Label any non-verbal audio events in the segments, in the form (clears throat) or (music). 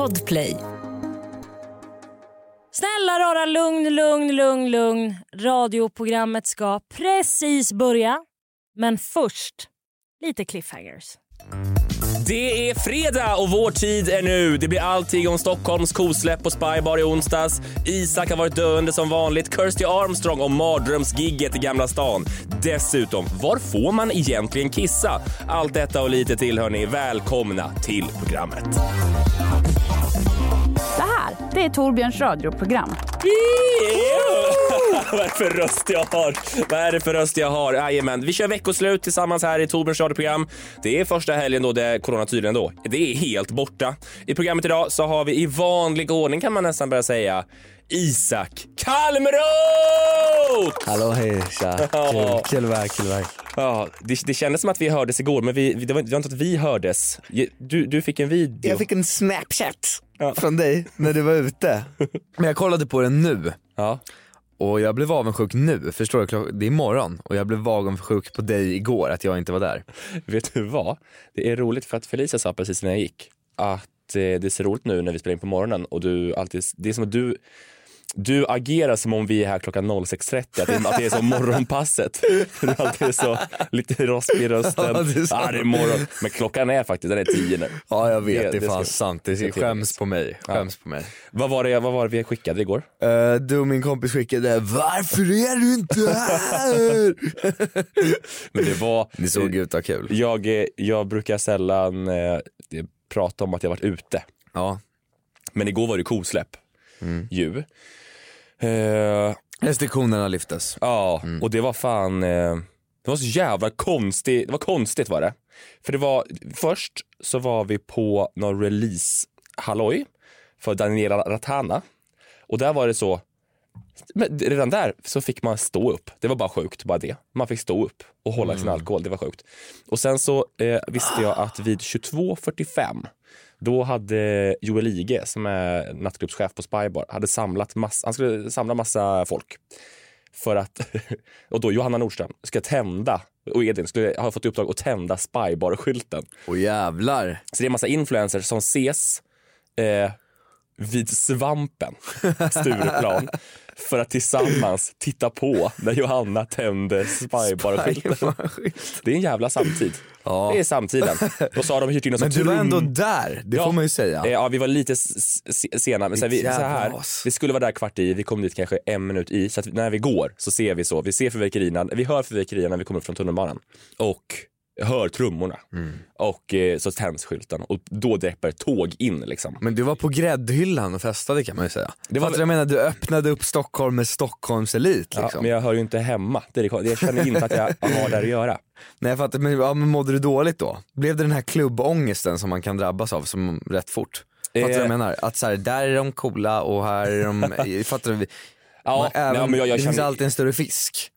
Podplay. Snälla rara, lugn, lugn, lugn, lugn. Radioprogrammet ska precis börja. Men först, lite cliffhangers. Det är fredag och vår tid är nu. Det blir allting om Stockholms kosläpp på Spybar i onsdags. Isak har varit döende som vanligt. Kirsty Armstrong och mardrömsgigget i Gamla stan. Dessutom, var får man egentligen kissa? Allt detta och lite till hörni. Välkomna till programmet. Det är Torbjörns radioprogram. (laughs) Vad är det för röst jag har? Vad är det för röst jag har? Jajamän, vi kör veckoslut tillsammans här i Torbjörns radioprogram. Det är första helgen då det corona tydligen då, det är helt borta. I programmet idag så har vi i vanlig ordning kan man nästan börja säga Isak Kalmroth! Hallå hej, tja. (laughs) Kul, kul att vara här, kul här. Ja, det, det kändes som att vi hördes igår, men vi, det, var, det var inte att vi hördes. Du, du fick en video. Jag fick en snapchat från dig när du var ute. Men jag kollade på den nu Ja. och jag blev avundsjuk nu, förstår du? Det är imorgon och jag blev avundsjuk på dig igår att jag inte var där. (laughs) Vet du vad? Det är roligt för att Felicia sa precis när jag gick att eh, det ser roligt nu när vi spelar in på morgonen och du alltid, det är som att du du agerar som om vi är här klockan 06.30, att det, att det är som morgonpasset. (laughs) Alltid är så lite rospig i rösten. (laughs) Ja, det är så. Ja, det är morgon. Men klockan är faktiskt, den är tio nu. Ja jag vet, Det- det, är fan ska- sant. Det är skäms på mig, skäms på mig. Vad var, det, vad var det vi skickade igår? Uh, du och min kompis skickade, varför är du inte här? (laughs) Men det var... Ni såg ut att kul. Jag, eh, jag brukar sällan eh, prata om att jag varit ute. Ja. Men igår var det kosläpp. Mm. Ju. Eh, Restriktionerna lyftes. Ja, Mm. och det var fan... Eh, det var så jävla konstigt. Det var konstigt var det. För det var... Först så var vi på någon release-halloj för Daniela Ratana. Och där var det så... Men redan där så fick man stå upp. Det var bara sjukt, bara det. Man fick stå upp och hålla Mm. sin alkohol. Det var sjukt. Och sen så eh, visste jag att vid 22.45 då hade Joel Ige, som är nattklubbschef på Spybar, hade samlat massa, han skulle samla massa folk. För att, (laughs) och då Johanna Nordström ska tända, och Edvin skulle ha fått i uppdrag att tända Spybar-skylten. Och jävlar. Så det är en massa influencers som ses eh, vid Svampen, Stureplan, för att tillsammans titta på när Johanna tände Spybar-skylten. Det är en jävla samtid. Ja. Det är samtiden. Och så har de hyrt in oss Men en du var ändå där, det Ja. får man ju säga. Eh, Ja, vi var lite sena. Men så här, vi, så här, vi skulle vara där kvart i, vi kom dit kanske en minut i. Så när vi går så ser vi så, vi ser fyrverkerierna, vi hör fyrverkerierna när vi kommer upp från tunnelbanan. Och hör trummorna. Mm. Och eh, så tänds skylten och då dräpper ett tåg in liksom. Men du var på gräddhyllan och festade kan man ju säga. Det var Fattar du vad jag menar? Du öppnade upp Stockholm med Stockholms elit Ja, liksom. men jag hör ju inte hemma. Det är, jag känner inte att jag har där att göra. (laughs) Nej jag fattar, men, ja, men mådde du dåligt då? Blev det den här klubbångesten som man kan drabbas av som rätt fort? Fattar du vad Eh. jag menar? Att så här, där är de coola och här är de, (laughs) fattar du? Ja, Man- även, nej, men jag, jag, det finns känner, alltid en större fisk.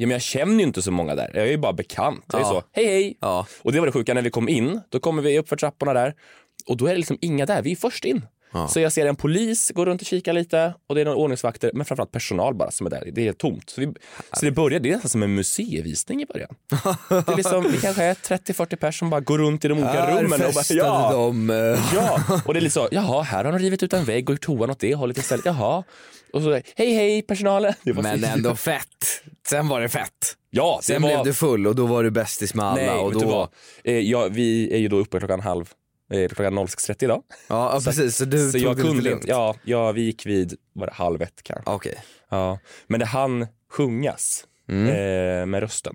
Ja, men jag känner ju inte så många där. Jag är ju bara bekant. Jag är Ja. så, hej hej. Ja. Och det var det sjuka, när vi kom in, då kommer vi upp för trapporna där och då är det liksom inga där, vi är först in. Ja. Så jag ser en polis gå runt och kika lite och det är några ordningsvakter, men framförallt personal bara som är där. Det är tomt. Så, vi, så det börjar, det är nästan som en museivisning i början. Det är liksom, vi kanske är 30-40 personer som bara går runt i de olika Här rummen och bara, ja, de. eh, ja. Och det är lite så, jaha, här har de rivit ut en vägg och gjort toan åt det hållet istället, jaha. Och så, hej hej personalen. Men ändå fett. Sen var det fett. Ja, det Sen var... blev du full och då var du bästis med alla Nej, och då... Eh, ja, vi är ju då uppe klockan halv, klockan 06.30 idag. Ja, ja precis, så du så tog jag kunde inte, ja, ja, vi gick vid, var det halv ett kanske. Okej. Ja. Men det hann sjungas eh, med rösten.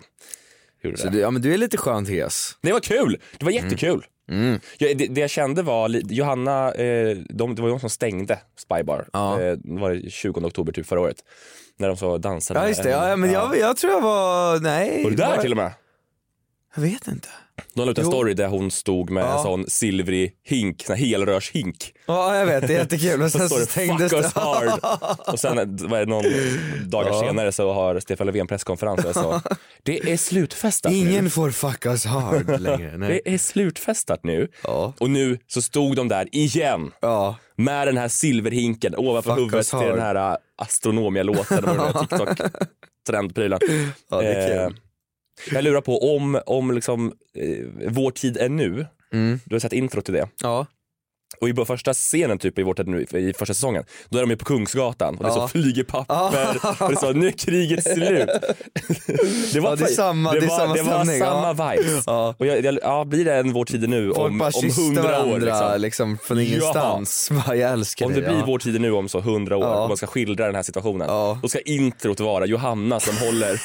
Mm. Så det. du, ja men du är lite skönt hes. det var kul, det var jättekul. Mm. Jag, det, det jag kände var, Johanna, eh, de, det var de som stängde Spybar, Ja. eh, det var det 20 oktober typ förra året. När de så dansade. Ja just det, ja, ja, men jag, jag tror jag var, nej. Var du där var- till och med? Jag vet inte. De la ut en story där hon stod med en Ja. sån silvrig hink, sån här helrörshink. Ja jag vet, det är jättekul. Men sen så stängdes det. hard' och sen vad är det, någon dagar Ja. senare så har Stefan Löfven presskonferens och så (laughs) det är slutfestat Ingen nu. får fuck us hard längre. Nej. Det är slutfestat nu. Ja. Och nu så stod de där igen Ja. med den här silverhinken ovanför Fuck huvudet till hard. den här äh, Astronomia-låten och den här TikTok-trendprylen. ja, det är Eh, kul. Jag lurar på om, om liksom, eh, vår tid är nu, Mm. du har sett intro till det. Ja. Och i första scenen typ i, vårt, i första säsongen, då är de ju på Kungsgatan och det är så flyger papper (laughs) och det är så, nu är kriget slut. det Ja, det är samma- det det var, samma det var samma vibes. Ja. Och jag, jag, ja, blir det en Vår tid är nu Folk om, bara om hundra år liksom. liksom. från ingenstans. Ja. Jag älskar Om det blir ja. Vår tid är nu om så hundra år, Ja. om man ska skildra den här situationen, Ja. då ska introt vara Johanna som håller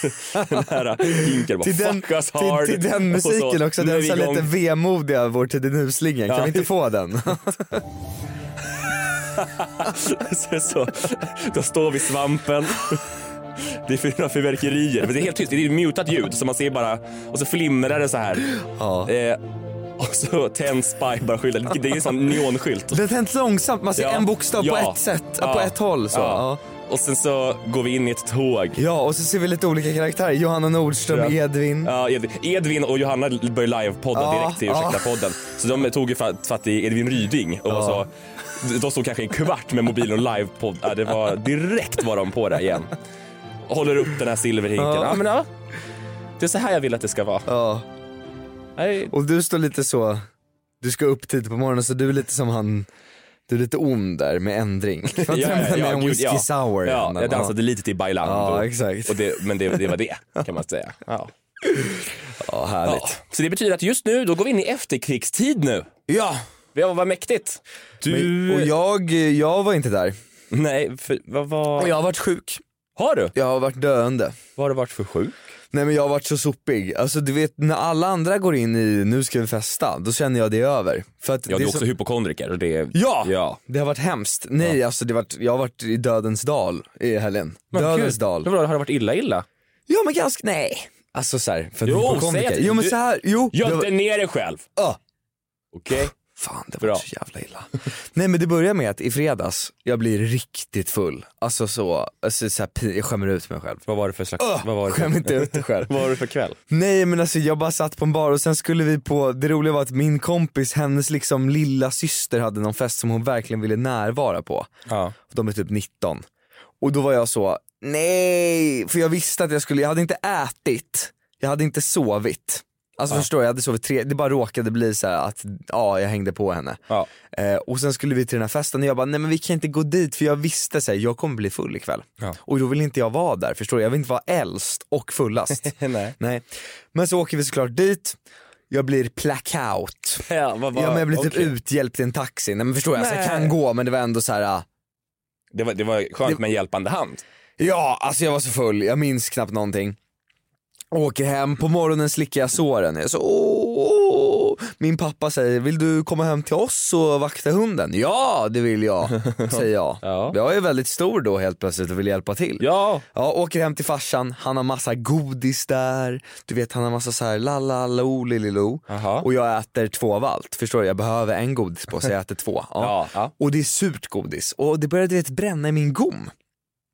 (laughs) den här hinken till den, till, till den så, musiken också, den så lite vemodiga Vår tid är nu-slingan, kan vi inte få den? (laughs) så, så, då står vi i svampen. Det är fyra fyrverkerier, men det är helt tyst. Det är mutat ljud så man ser bara, och så flimrar det så här. Ja. Eh, och så tänds Spybar-skylten. Det är en sån neonskylt. Den tänds långsamt, man ser Ja. en bokstav på Ja. ett sätt, på ett håll så. Ja. Ja. Och sen så går vi in i ett tåg. Ja, och så ser vi lite olika karaktärer. Johanna Nordström, Ja. Edvin. Ja, Ed- Edvin och Johanna började livepodda Ja, direkt till ja. Ursäkta-podden. Så de tog ju fatt, fatt i Edvin Ryding och var så, de stod kanske en kvart med mobilen och livepodd. Ja, det var direkt var de på det igen. Håller upp den här silverhinken. Ja. Ja. men ja, det är så här jag vill att det ska vara. Ja. Och du står lite så, du ska upp tidigt på morgonen så du är lite som han, du är lite ond där med ändring. med, med en whisky ja. sour. Ja, jag dansade lite till bailando. Ja, exakt. Och det, men det, det var det kan man säga. (laughs) Ja. Ja, härligt. Ja. Så det betyder att just nu, då går vi in i efterkrigstid nu. Ja, var vad mäktigt. Du... men, och jag, jag var inte där. Nej, för, vad var... Jag har varit sjuk. Har du? Jag har varit döende. Vad har du varit för sjuk? Nej men jag har varit så sopig. Alltså du vet när alla andra går in i nu ska vi festa, då känner jag det är över. För att Ja, det du är är också så... hypokondriker. Och det... Ja! ja. Det har varit hemskt. Nej alltså det har varit, jag har varit i dödens dal i helgen. Dödens Gud. dal. Men vadå, har det varit illa illa? Ja men ganska, nej. Alltså såhär, för Jo, hypokondriker. säg att- Jo men du- så här, jo. Gör det var- ner dig själv. Ah. Okej? Fan det Bra. var så jävla illa. (laughs) Nej men det börjar med att i fredags, jag blir riktigt full. Alltså så, alltså, så här, jag skämmer ut mig själv. Vad var det för slags... Öh, vad var det Skäm för... inte ut dig själv. (laughs) vad var det för kväll? Nej men alltså jag bara satt på en bar och sen skulle vi på, det roliga var att min kompis, hennes liksom lilla syster hade någon fest som hon verkligen ville närvara på. Ja. De är typ 19. Och då var jag så, nej, för jag visste att jag skulle, jag hade inte ätit, jag hade inte sovit. Alltså förstår du, jag hade sovit tre, det bara råkade bli så att, ja jag hängde på henne. Ja. Eh, och sen skulle vi till den här festen och jag bara, nej men vi kan inte gå dit för jag visste så här, jag kommer bli full ikväll. Ja. Och då vill inte jag vara där, förstår du? Jag vill inte vara äldst och fullast. (laughs) Nej. nej. Men så åker vi såklart dit, jag blir blackout. Ja, vad var... Ja men jag blir typ okej. uthjälpt i en taxi, nej men förstår jag, alltså, jag Nej. kan gå men det var ändå så här. ah, Det var, det var skönt med en hjälpande hand. Ja, alltså jag var så full, jag minns knappt någonting. Åker hem, på morgonen slickar jag såren. Jag så, åh. Min pappa säger, vill du komma hem till oss och vakta hunden? Ja, det vill jag, (laughs) säger jag. Ja. Jag är väldigt stor då helt plötsligt och vill hjälpa till. Ja. Ja, åker hem till farsan, han har massa godis där, du vet han har massa så här la la lo lililo. Och jag äter två av allt, förstår du? Jag behöver en godis på så jag äter två. Ja, (laughs) ja. Och det är surt godis och det började du vet, bränna i min gom.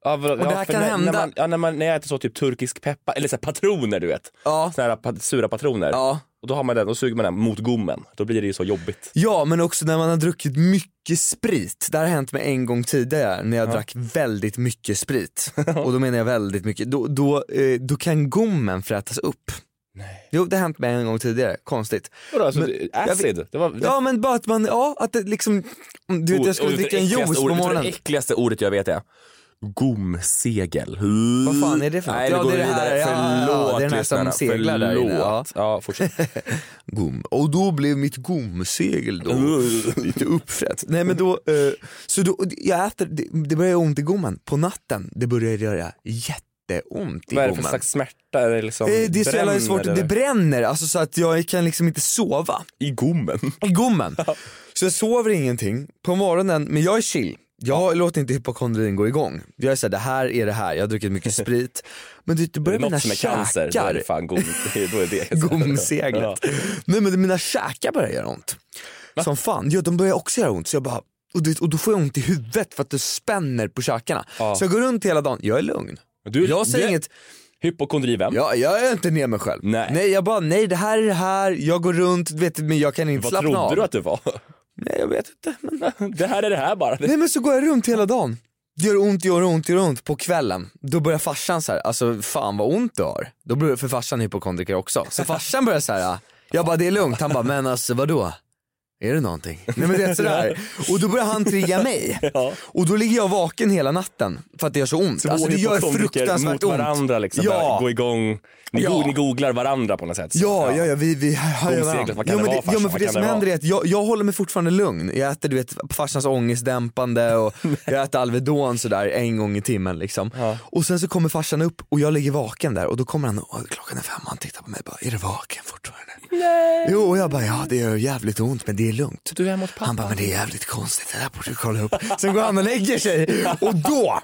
Ja, vad- det här ja, för kan när, hända. När man, ja, när, man, när jag äter så typ turkisk peppar, eller så patroner du vet. Ja. Såna här pa- sura patroner. Ja. Och då har man den, och suger man den mot gommen. Då blir det ju så jobbigt. Ja men också när man har druckit mycket sprit. Det här har hänt mig en gång tidigare när jag drack väldigt mycket sprit. (laughs) Och då menar jag väldigt mycket. Då, då, eh, då kan gommen frätas upp. Nej. Jo det har hänt mig en gång tidigare, konstigt. Vadå, alltså, Men- jag acid? Det var, Ja men bara att man, ja att det liksom, du vet jag skulle Och- och dricka en det juice på morgonen. Det äckligaste ordet jag vet är gomsegel. Vad fan är det för? Nej, Ja, vi går det det vidare. ja, Förlåt det är den här som seglar där inne, ja. Förlåt. Ja, fortsätt. (laughs) Gom. Och då blev mitt gomsegel då (laughs) lite uppfrätt. Nej men då, eh, så då, jag äter, det, det börjar ont i gommen. På natten, det börjar göra jätteont i Vad är det för slags smärta? Är det, liksom Eh, det är så jävla svårt, eller? det bränner, alltså så att jag kan liksom inte sova I gommen? i gommen. (laughs) Så jag sover ingenting på morgonen, men jag är chill. Jag låter inte hypokondrin gå igång. Jag är såhär, det här är det här, jag har druckit mycket (laughs) sprit. Men det, det Är börjar det mina som är cancer, då är det fan gom, (laughs) då är det (laughs) gomseglet. Ja. Nej men mina käkar börjar göra ont. Som fan, ja de börjar också göra ont så jag bara och, du och då får jag ont i huvudet för att det spänner på käkarna. Ja. Så jag går runt hela dagen, jag är lugn. Du, Jag säger du- inget, Hypokondri vem? jag, jag är inte ner mig själv. Nej. jag bara nej det här är det här, jag går runt, du vet, men jag kan inte Vad slappna trodde av. du att du var? Nej jag vet inte. Men... (laughs) Det här är det här bara. Nej men så går jag runt hela dagen. Det gör ont, gör ont, gör ont på kvällen. Då börjar farsan så här, alltså fan vad ont du har. Då börjar, för farsan är hypokondriker också. Så farsan börjar så här. jag bara det är lugnt, han bara men alltså vadå? Är det någonting? Nej men det är sådär. Och då börjar han trigga mig. (laughs) Ja. Och då ligger jag vaken hela natten för att det gör så ont. Så alltså det gör fruktansvärt mot ont. varandra liksom. Ja. Gå igång. Ni, Ja. go, ni googlar varandra på något sätt. Ja, ja, ja, vi, vi höjer varandra. vad kan Ja, det men vara, ja, men för det som det händer är att jag, jag håller mig fortfarande lugn. Jag äter du vet farsans ångestdämpande och (laughs) jag äter Alvedon sådär en gång i timmen liksom. Ja. Och sen så kommer farsan upp och jag ligger vaken där och då kommer han och klockan är fem och han tittar på mig och bara, är du vaken fortfarande? Nej. Jo och jag bara, ja det gör jävligt ont men det är lugnt. Du är mot pappa. Han bara, men det är jävligt konstigt, det där borde du kolla upp. Sen går han och lägger sig (laughs) och då,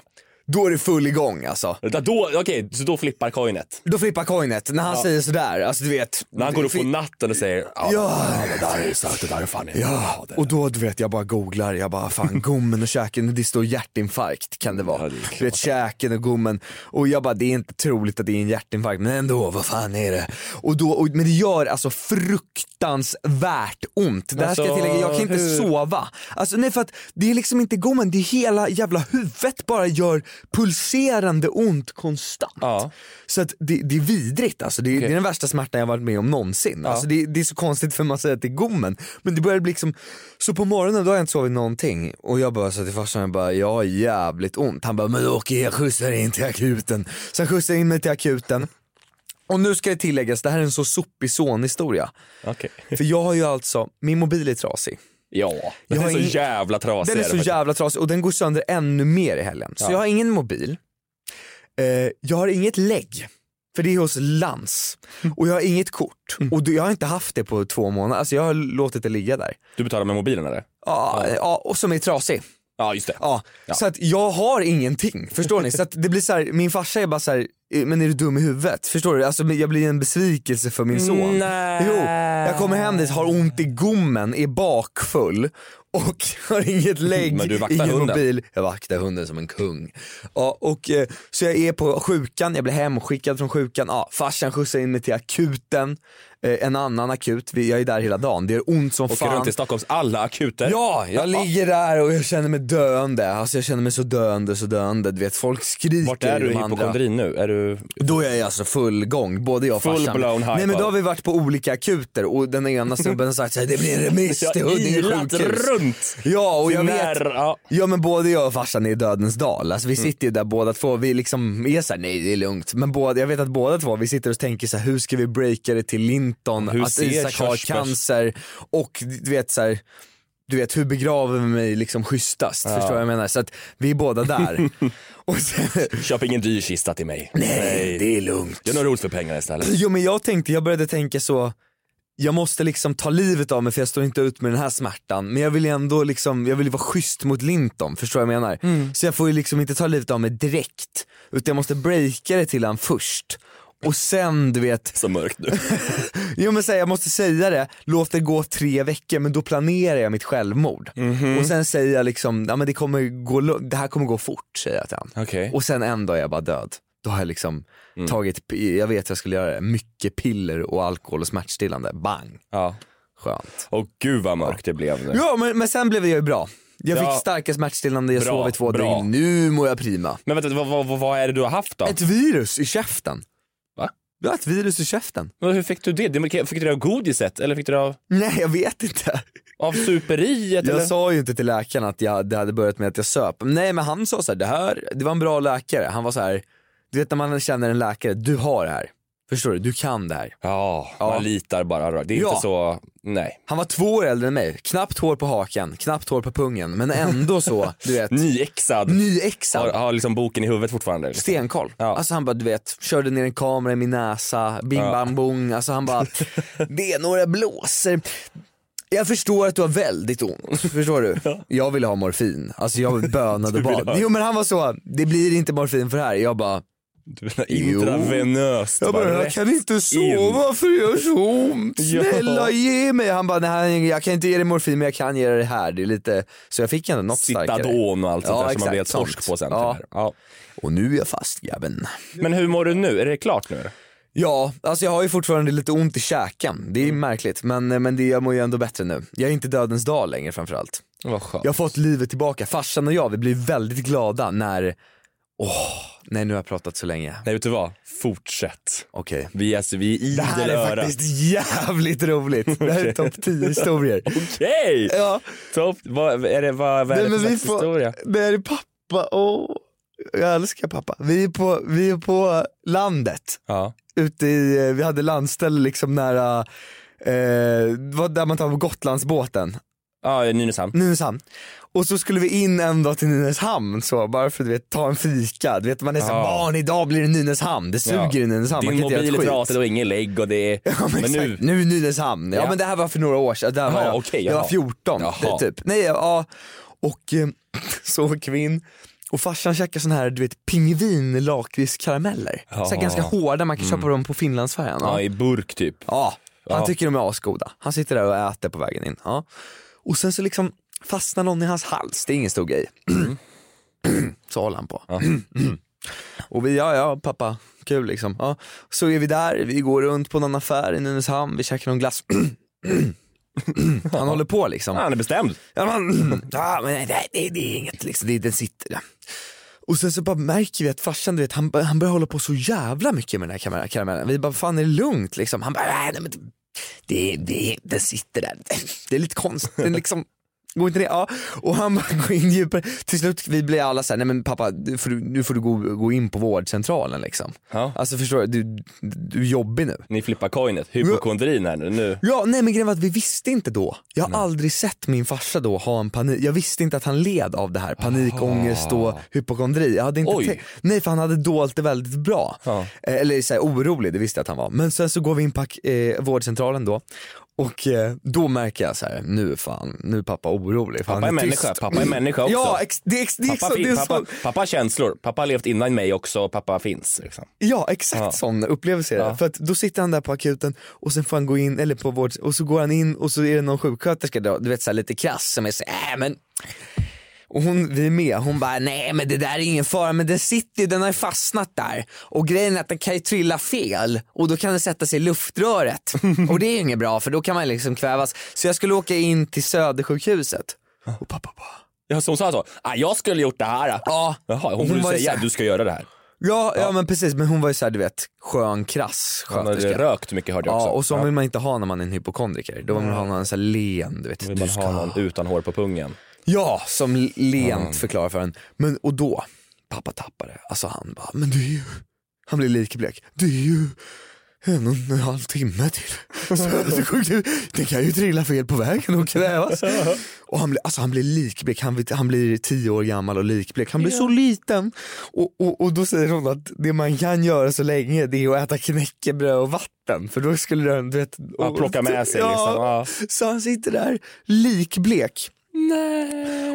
då är det full igång alltså. Då, okej, så då flippar coinet. Då flippar coinet när han säger sådär, alltså du vet. När han går upp på natten och säger ja, Ja. det där är sant, det där är fan inte Ja, och då du vet jag bara googlar, jag bara fan (laughs) gommen och käken, det står hjärtinfarkt kan det vara. Ja, det du vet käken och gommen och jag bara det är inte troligt att det är en hjärtinfarkt men ändå vad fan är det? Och då, och, men det gör alltså fruktansvärt ont. Det här ska jag Alltså, tillägga, jag kan inte hur? sova. Alltså nej för att det är liksom inte gommen, det är hela jävla huvudet bara gör pulserande ont konstant. Ja. Så att det, det är vidrigt alltså, det, är- det är den värsta smärtan jag varit med om någonsin. Alltså det, det är så konstigt för man säger att det är gommen, men det börjar bli liksom, så på morgonen då har jag inte sovit någonting och jag bara sa till farsan, jag bara, jag har jävligt ont. Han bara, men okej jag skjutsar in till akuten. Så han skjutsar in mig till akuten. Och nu ska det tilläggas, det här är en så sopig sonhistoria. Okej. För jag har ju alltså, min mobil är trasig. Ja, den Jag är så ingen- jävla trasig. Den är det så faktiskt. jävla trasig och den går sönder ännu mer i helgen. Så Ja. jag har ingen mobil, eh, jag har inget lägg, för det är hos Lans. Och jag har inget kort. Och jag har inte haft det på två månader, alltså jag har låtit det ligga där. Du betalar med mobilen eller? Ja, ja. och som är trasig. Ja, just det. Ja. Ja. Så att jag har ingenting, förstår ni? Så att det blir så här, min farsa är bara så här, "Eh, men är du dum i huvudet? Förstår du? Alltså jag blir en besvikelse för min son. Nej. Jo, jag kommer hem dit, har ont i gommen, är bakfull och (laughs) har inget lägg, Men du vaktar ingen hunden. mobil. Jag vaktar hunden som en kung. Ja, och, eh, så jag är på sjukan, jag blir hemskickad från sjukan, ja, farsan skjutsar in mig till akuten, en annan akut, jag är där hela dagen, det är ont som Åker fan. runt i Stockholms alla akuter. Ja, jag ligger där och jag känner mig döende. Alltså jag känner mig så döende, så döende. Du vet folk skriker Vart är du i hypokondrin nu? Är du... Då är jag alltså full gång, både jag och Full farsan. blown hypo. Nej men då har vi varit på olika akuter och den ena snubben har sagt såhär, det blir en remiss (laughs) till Huddinge sjukhus. runt. Ja och jag vet, ja. ja men både jag och farsan är i dödens dal. Alltså vi Mm. sitter ju där båda två, vi liksom är såhär, nej det är lugnt. Men båda, jag vet att båda två, vi sitter och tänker så här, hur ska vi breaka det till Linton, Hur att Isak har cancer och du vet så här, du vet hur begraver vi mig liksom schysstast? Förstår du vad jag menar? Så att vi är båda där. (laughs) och sen, Köp ingen dyr kista till mig. nej det är lugnt. Gör något roligt för pengarna istället. Jo men jag tänkte, jag började tänka så, jag måste liksom ta livet av mig för jag står inte ut med den här smärtan. Men jag vill ju ändå liksom, jag vill vara schysst mot Linton, förstår du vad jag menar? Så jag får ju liksom inte ta livet av mig direkt, utan jag måste breaka det till han först. Och sen du vet, Så mörkt nu. (laughs) jo men säg, jag måste säga det, låt det gå tre veckor men då planerar jag mitt självmord. Och sen säger jag liksom, ja men det, kommer gå, det här kommer gå fort säger jag till han. Okej. Och sen en dag är jag bara död. Då har jag liksom Mm. tagit, jag vet jag skulle göra det, mycket piller och alkohol och smärtstillande. Bang, Ja. skönt. Och gud vad mörkt det blev nu. Ja men, men sen blev jag ju bra. Jag Ja. fick starka smärtstillande, jag Bra, sov i två dygn, nu mår jag prima. Men vänta, vad, vad, vad är det du har haft då? Ett virus i käften. Jag har ett virus i käften. Men Hur fick du det? Fick du det av godiset eller fick du det av, Nej jag vet inte. av superiet? eller? Jag sa ju inte till läkaren att jag, det hade börjat med att jag söp. Nej men han sa så här, det här, det var en bra läkare. Han var så här, du vet när man känner en läkare, du har det här. Förstår du? Du kan det här. Ja, Ja. man litar bara. Det är Ja. inte så, nej. Han var två år äldre än mig, knappt hår på hakan, knappt hår på pungen, men ändå så, (laughs) du vet, Nyexad. Har, nyexad. har liksom boken i huvudet fortfarande. Liksom. Stenkoll. Ja. Alltså han bara du vet, körde ner en kamera i min näsa, bing Ja. bang bong, alltså han bara, (laughs) det är några blåsor. Jag förstår att du har väldigt ont, förstår du? (laughs) Jag ville ha morfin, alltså jag bönade bad. Jo men han var så, det blir inte morfin för det här. Jag bara, Intravenöst. jag, bara, jag kan inte sova för det gör så ont, (laughs) snälla ge mig. Han bara, nej jag kan inte ge dig morfin men jag kan ge dig det här. Det är lite, så jag fick ändå något starkare. Citadon och allt sånt Ja, där som man blir helt exakt, torsk på sen. Ja. Ja. Och nu är jag fast grabben. Men hur mår du nu? Är det klart nu? Ja, alltså jag har ju fortfarande lite ont i käken. Det är Mm. märkligt men, men det, jag mår ju ändå bättre nu. Jag är inte dödens dag längre framförallt. Vad skönt. Jag har fått livet tillbaka. Farsan och jag, vi blir väldigt glada när Nej nu har jag pratat så länge. Nej vet du vad? Fortsätt. Okej. Vi alltså, vi är Det här är öra. faktiskt jävligt roligt. Det här är topp 10 historier. (laughs) Okej! Ja, Topp, vad är det, vad, vad är Nej, det för slags får- historia? det är pappa. Åh, jag älskar pappa. Vi är på, vi är på landet. Ja. Ute i, eh, vi hade landställe liksom nära, eh, där man tar på Gotlandsbåten. Ja, Nynäshamn. Nynäshamn. Och så skulle vi in en dag till Nynäshamn så, bara för att du vet, ta en fika. Du vet man är så Ja. barn idag blir det Nynäshamn, det suger Ja. i Nynäshamn. Din mobil är trasig och ingen lägg och det är... (laughs) Ja, men, men nu, nu Nynäshamn. Ja, Ja. men det här var för några år sedan, där var Jaha, jag, okej, jag var jaha. 14 Jaha. typ. Nej, ja, och eh, (laughs) så åker vi in och farsan käkar sån här du vet pingvin lakritskarameller. Så här Ja. ganska hårda, man kan köpa dem på Finlandsfärjan. ja, Ja. i burk typ. ja, han Ja. tycker de är asgoda. Han sitter där och äter på vägen in. Ja. Och sen så liksom fastnar någon i hans hals, det är ingen stor grej. (clears throat) så håller han på. (clears throat) Och vi, ja ja pappa, kul liksom. Ja. Så är vi där, vi går runt på någon affär i Nynäshamn, vi käkar någon glass. (clears throat) Han håller på liksom. Han är bestämd. Ja, man, ja, men nej, det, det, det är inget liksom, det, den sitter där. Och sen så bara märker vi att farsan, du vet, han, han börjar hålla på så jävla mycket med den här karamellen. Vi bara, fan är det lugnt liksom? Han bara, nej, nej men det, det, den sitter där. Det är lite konstigt, den liksom Går inte det? Ja. Och han bara går in djupare. Till slut vi blir alla såhär, nej men pappa nu får du, nu får du gå, gå in på vårdcentralen liksom. Ja. Alltså förstår du, du, du är jobbig nu. Ni flippar coinet. Hypokondrin här nu. nu. Ja, nej men grejen var att vi visste inte då. Jag har aldrig sett min farsa då ha en panik. Jag visste inte att han led av det här. Panikångest och hypokondri. Jag hade inte Oj. Nej för han hade dolt det väldigt bra. Ja. Eh, Eller så här, orolig, det visste jag att han var. Men sen så går vi in på eh, vårdcentralen då. Och eh, då märker jag så här, nu fan, nu är pappa orolig. Pappa är människa. tyst. Pappa är människa också. Ja, ex, det är, ex, det är Pappa, det är pappa, sån, pappa har känslor. Pappa har levt innan mig också. Pappa finns. Liksom. Ja exakt Ja. sån upplevelse är det. Ja. För att då sitter han där på akuten och sen får han gå in, eller på vård, och så går han in och så är det någon sjuksköterska då, du vet så här, lite krass som är så äh, men och hon, vi är med, hon bara nej men det där är ingen fara men den sitter ju, den har ju fastnat där och grejen är att den kan ju trilla fel och då kan den sätta sig i luftröret (laughs) och det är ju inget bra för då kan man liksom kvävas. Så jag skulle åka in till Södersjukhuset och pappa bara Ja, så hon sa så. Ah, jag skulle gjort det här. Ja, Jaha, hon, hon borde säga du ska göra det här. ja, ja men precis men hon var ju såhär du vet skön krass Hon hade sköterska. rökt mycket hörde jag också. Ja och så Ja. vill man inte ha när man är en hypokondriker. Då vill man ha någon sån här len, du vet. vill du man ska ha någon utan hår på pungen. Ja, som lent förklarar för en. Men och då, pappa tappade. Alltså han bara, men det är ju, han blir likblek. Det är ju en och en halv timme till. (laughs) Den kan ju trilla fel på vägen och kvävas. Och han blir, alltså han blir likblek, han, blir- han blir tio år gammal och likblek. Han blir så liten. Och, och, och då säger hon att det man kan göra så länge det är att äta knäckebröd och vatten. För då skulle den, du vet. Ja, och- plocka med sig liksom. Ja. Så han sitter där likblek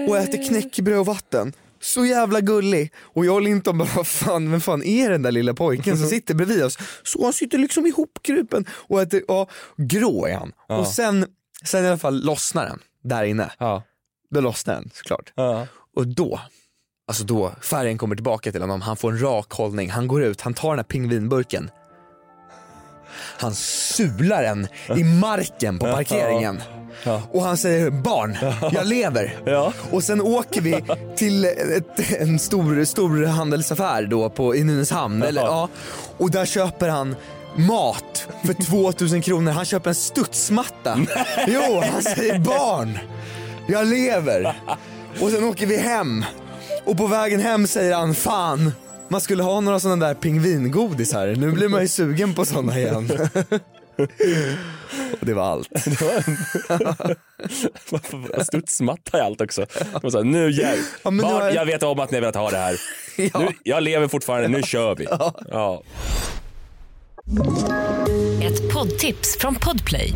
och äter knäckebröd och vatten. Så jävla gullig. Och jag och Linton bara, vad fan, vem fan är den där lilla pojken som (laughs) sitter bredvid oss? Så han sitter liksom ihopkrupen och äter, ja, grå är han. Och sen, sen i alla fall lossnar den där inne. Ja. Då lossnar den såklart. Ja. Och då, alltså då, färgen kommer tillbaka till honom, han får en rak hållning, han går ut, han tar den här pingvinburken. Han sular den i marken på parkeringen. Och han säger barn, jag lever. Ja. Och sen åker vi till ett, en stor, stor handelsaffär då på, i Nynäshamn. Eller, ja. Och där köper han mat för (laughs) 2000 kronor. Han köper en studsmatta. Jo, han säger barn, jag lever. Och sen åker vi hem. Och på vägen hem säger han fan, man skulle ha några sådana där pingvingodis här. Nu blir man ju sugen på sådana igen. Och det var allt. (laughs) (laughs) Studsmatta i allt också. Så, här, nu jag, Ja, barn, har jag- jag vet om att ni har velat ha det här. (laughs) Ja. Nu, jag lever fortfarande, nu kör vi. Ja. Ett poddtips från Podplay.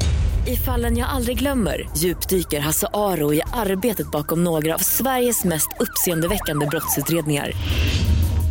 I fallen jag aldrig glömmer djupdyker Hasse Aro i arbetet bakom några av Sveriges mest uppseendeväckande brottsutredningar.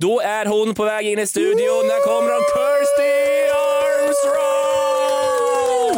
Då är hon på väg in i studion. Där kommer hon, Kirsty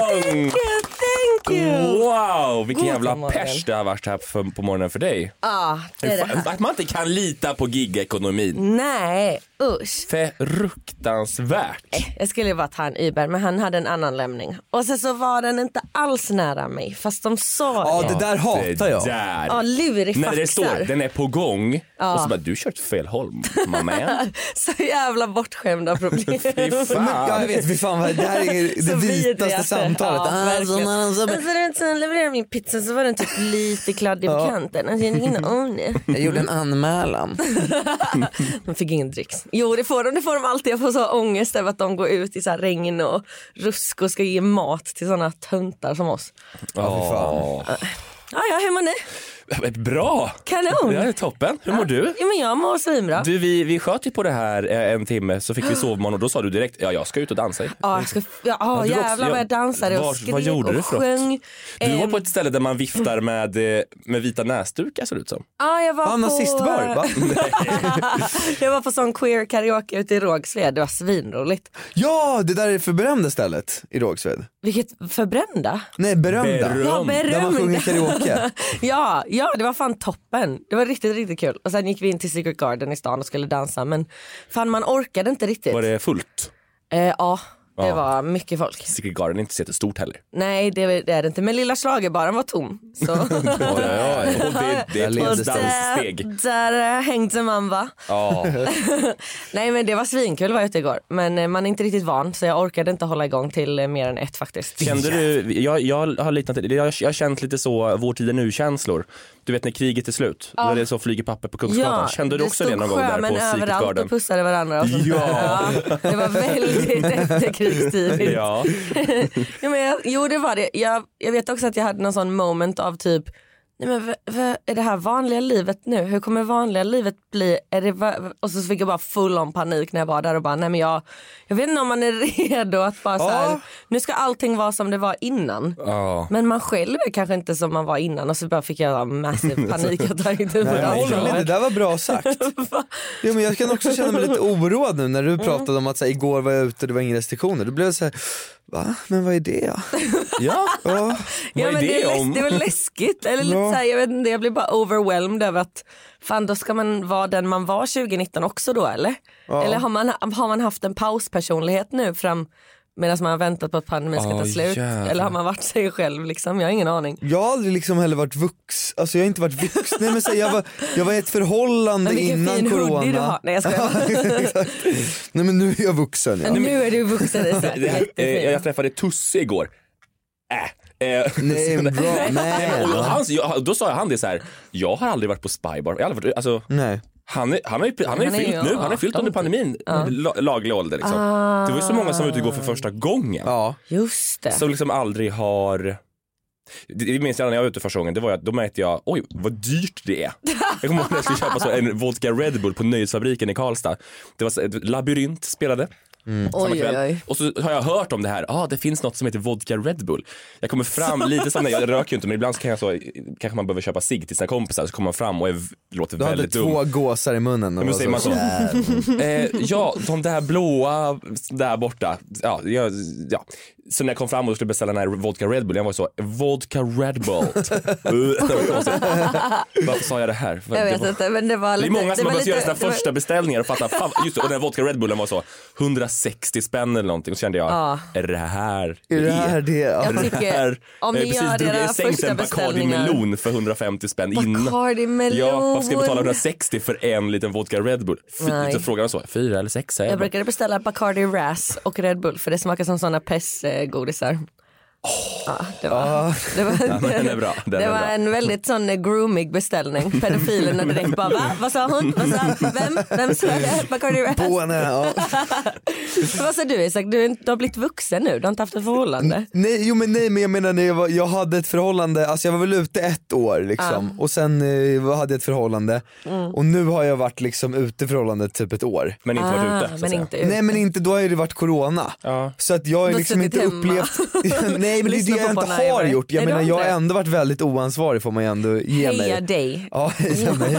Armstrong! Thank you! Wow, vilken God jävla pers det har varit här för, på morgonen för dig. Ja, det är det. Att man inte kan lita på gigekonomin. Nej, usch. Fruktansvärt. Jag skulle ju bara ta en Uber men han hade en annan lämning. Och sen så var den inte alls nära mig fast de sa Ja det. det där hatar jag. Där. Ja, lurifaxar. När det står den är på gång och så bara du kört fel håll mamma. (laughs) Så jävla bortskämda problem. (laughs) Fy fan. ja, jag vet, fy fan, vad- det här är det (laughs) vitaste samtalet. Ja, Ah, verkligen. så- så- så- Men sen levererade min pizza så var den typ lite kladdig på kanten. Alltså, jag. Jag gjorde en anmälan. De fick ingen dricks. Jo det får de, det får de alltid. Jag får så ångest över att de går ut i så här regn och rusk och ska ge mat till såna töntar som oss. Ja, Ja, ja, hur mår ni? Bra! Kanon! Det är toppen. Hur mår du? Ja, men jag mår svinbra. Du, vi, vi sköt ju på det här eh, en timme så fick vi sovmorgon och då sa du direkt ja jag ska ut och dansa. Ja, jag ska, ja, Ja, jävlar vad jag dansade och Var- skrek vad gjorde och du sjöng. Du var Ehm, på ett ställe där man viftar med, eh, med vita näsdukar ser det ut som. Ja, jag var Ja, på... nazistbar va? (laughs) jag var på sån queer karaoke ute i Rågsved. Det var svinroligt. Ja det där är för berömda stället i Rågsved. Vilket förbrända. Nej berömda. Beröm. Ja, Där man sjunger berömda. karaoke. (laughs) ja, ja, det var fan toppen. Det var riktigt, riktigt kul. Och sen gick vi in till Secret Garden i stan och skulle dansa. Men fan man orkade inte riktigt. Var det fullt? Eh, ja, det Ja. var mycket folk. Secret Garden är inte så jättestort heller. Nej det, det är det inte. Men lilla schlagerbaren var tom. Så. (laughs) Och det, det är ett danssteg. där, där eh, hängde man va. Ja. (laughs) Nej men det var svinkul var jag ute igår. Men eh, man är inte riktigt van så jag orkade inte hålla igång till eh, mer än ett faktiskt. Kände du, jag, jag har liknat det, jag, jag har känt lite så vår tid är nu känslor. Du vet när kriget är slut, när det är så flyger papper på Kungsgatan. Kände du också det någon gång där på Secret överallt Garden? och pussade varandra. Och sånt. Ja. ja. Det var väldigt (laughs) efterkrigstidigt. Ja. (laughs) ja, men jag, jo det var det. Jag, jag vet också att jag hade någon sån moment av typ Nej men v- v- är det här vanliga livet nu? Hur kommer vanliga livet bli? Är det och så fick jag bara full on panik när jag var där och bara nej men jag, jag vet inte om man är (laughs) redo att bara så här, nu ska allting vara som det var innan. Ja. Men man själv är kanske inte som man var innan och så bara fick jag massiv (laughs) panikattack. Nej, men det där var bra sagt. (laughs) Jo, men jag kan också känna mig lite oroad nu när du pratade om att så här, igår var jag ute och det var inga restriktioner. Då blev jag så här, va? Men vad är det? Ja. Ja. Ja, Vad är det, det är om? läs- det väl läskigt. Eller Ja. Så här, jag, vet inte, jag blir bara overwhelmed över att fan då ska man vara den man var 2019 också då eller? Eller har man, har man haft en pauspersonlighet nu fram medan man har väntat på att pandemin ska ta Åh, slut? jävlar. Eller har man varit sig själv liksom? Jag har ingen aning. Jag har aldrig liksom heller varit vux, alltså jag har inte varit vuxen. Nej, men så här, jag, var, jag var i ett förhållande Men innan fin corona. du har. Nej jag skojar. (laughs) Nej men nu är jag vuxen ja. Nu är du vuxen Isak. (laughs) Eh, Jättefin. jag träffade Tusse igår. Äh. Eh, (laughs) Nej men bra, nej. och han, jag, då sa han det så här. jag har aldrig varit på Spybar. Jag har aldrig varit, alltså, nej. han, är, han har ju, han ju Han är fyllt ju nu, han har fyllt 18 under pandemin, la, laglig ålder liksom. Det var ju så många som var ute igår för första gången. Ja. Just det. Som liksom aldrig har det det minns jag när jag var ute första gången, det var att då märkte jag, oj vad dyrt det är. Jag kommer ihåg när jag skulle köpa så en vodka Red Bull på Nöjesfabriken i Karlstad. Det var så, ett labyrint spelade. Samma Oj, kväll. oj, oj. Och så har jag hört om det här, ah, det finns något som heter vodka Red Bull. Jag kommer fram lite som jag röker ju inte men ibland så kan jag så, kanske man behöver köpa cigg till sina kompisar så kommer man fram och är, låter Du hade väldigt dum. två gåsar i munnen och men säger man så? Eh, ja, de där blåa där borta. Ja, jag, ja. Så när jag kom fram och skulle beställa den här vodka Red Bull, jag var så, vodka Red Bull. (laughs) (laughs) Varför sa jag det här? Jag det vet var- inte men det var det lite. är många som det har börjat göra sina det var- första beställningar och fattar, fan, just det, och den här vodka Red Bullen var så 160 spänn eller någonting och så kände jag, Ja. är det här Är det här det? Ja. Jag tycker, om ni precis gör era första en Bacardi beställningar. melon för 150 spänn innan. Bacardi melon. Ja, varför ska jag betala 160 för en liten vodka Red Bull? Fy, så frågar de så, fyra eller sexa? Jag Jag brukade beställa Bacardi Ras och Red Bull för det smakar som såna godisar. Ja, det var, det (laughs) Ja, bra, det en väldigt sån groomig beställning. Pedofilerna direkt bara va? Vad sa hon? Vad sa, vem? Vem sa det? Bacardi? Båne, ja. (laughs) Vad sa du Isak? Du, du har blivit vuxen nu, du har inte haft ett förhållande. Nej, jo men nej men jag menar när jag, var, jag hade ett förhållande, alltså jag var väl ute ett år liksom och sen eh, hade jag ett förhållande Mm. och nu har jag varit liksom ute i förhållandet typ ett år. men inte varit ute. så att Ah, men inte ut. Nej men inte, då har det varit corona. Ja. Så att jag har liksom inte hemma. upplevt, (laughs) nej Nej men det är det jag inte har gjort. Jag menar jag har ändå varit väldigt oansvarig får man ju ändå ge mig. Heja dig. Ja, jag känner mig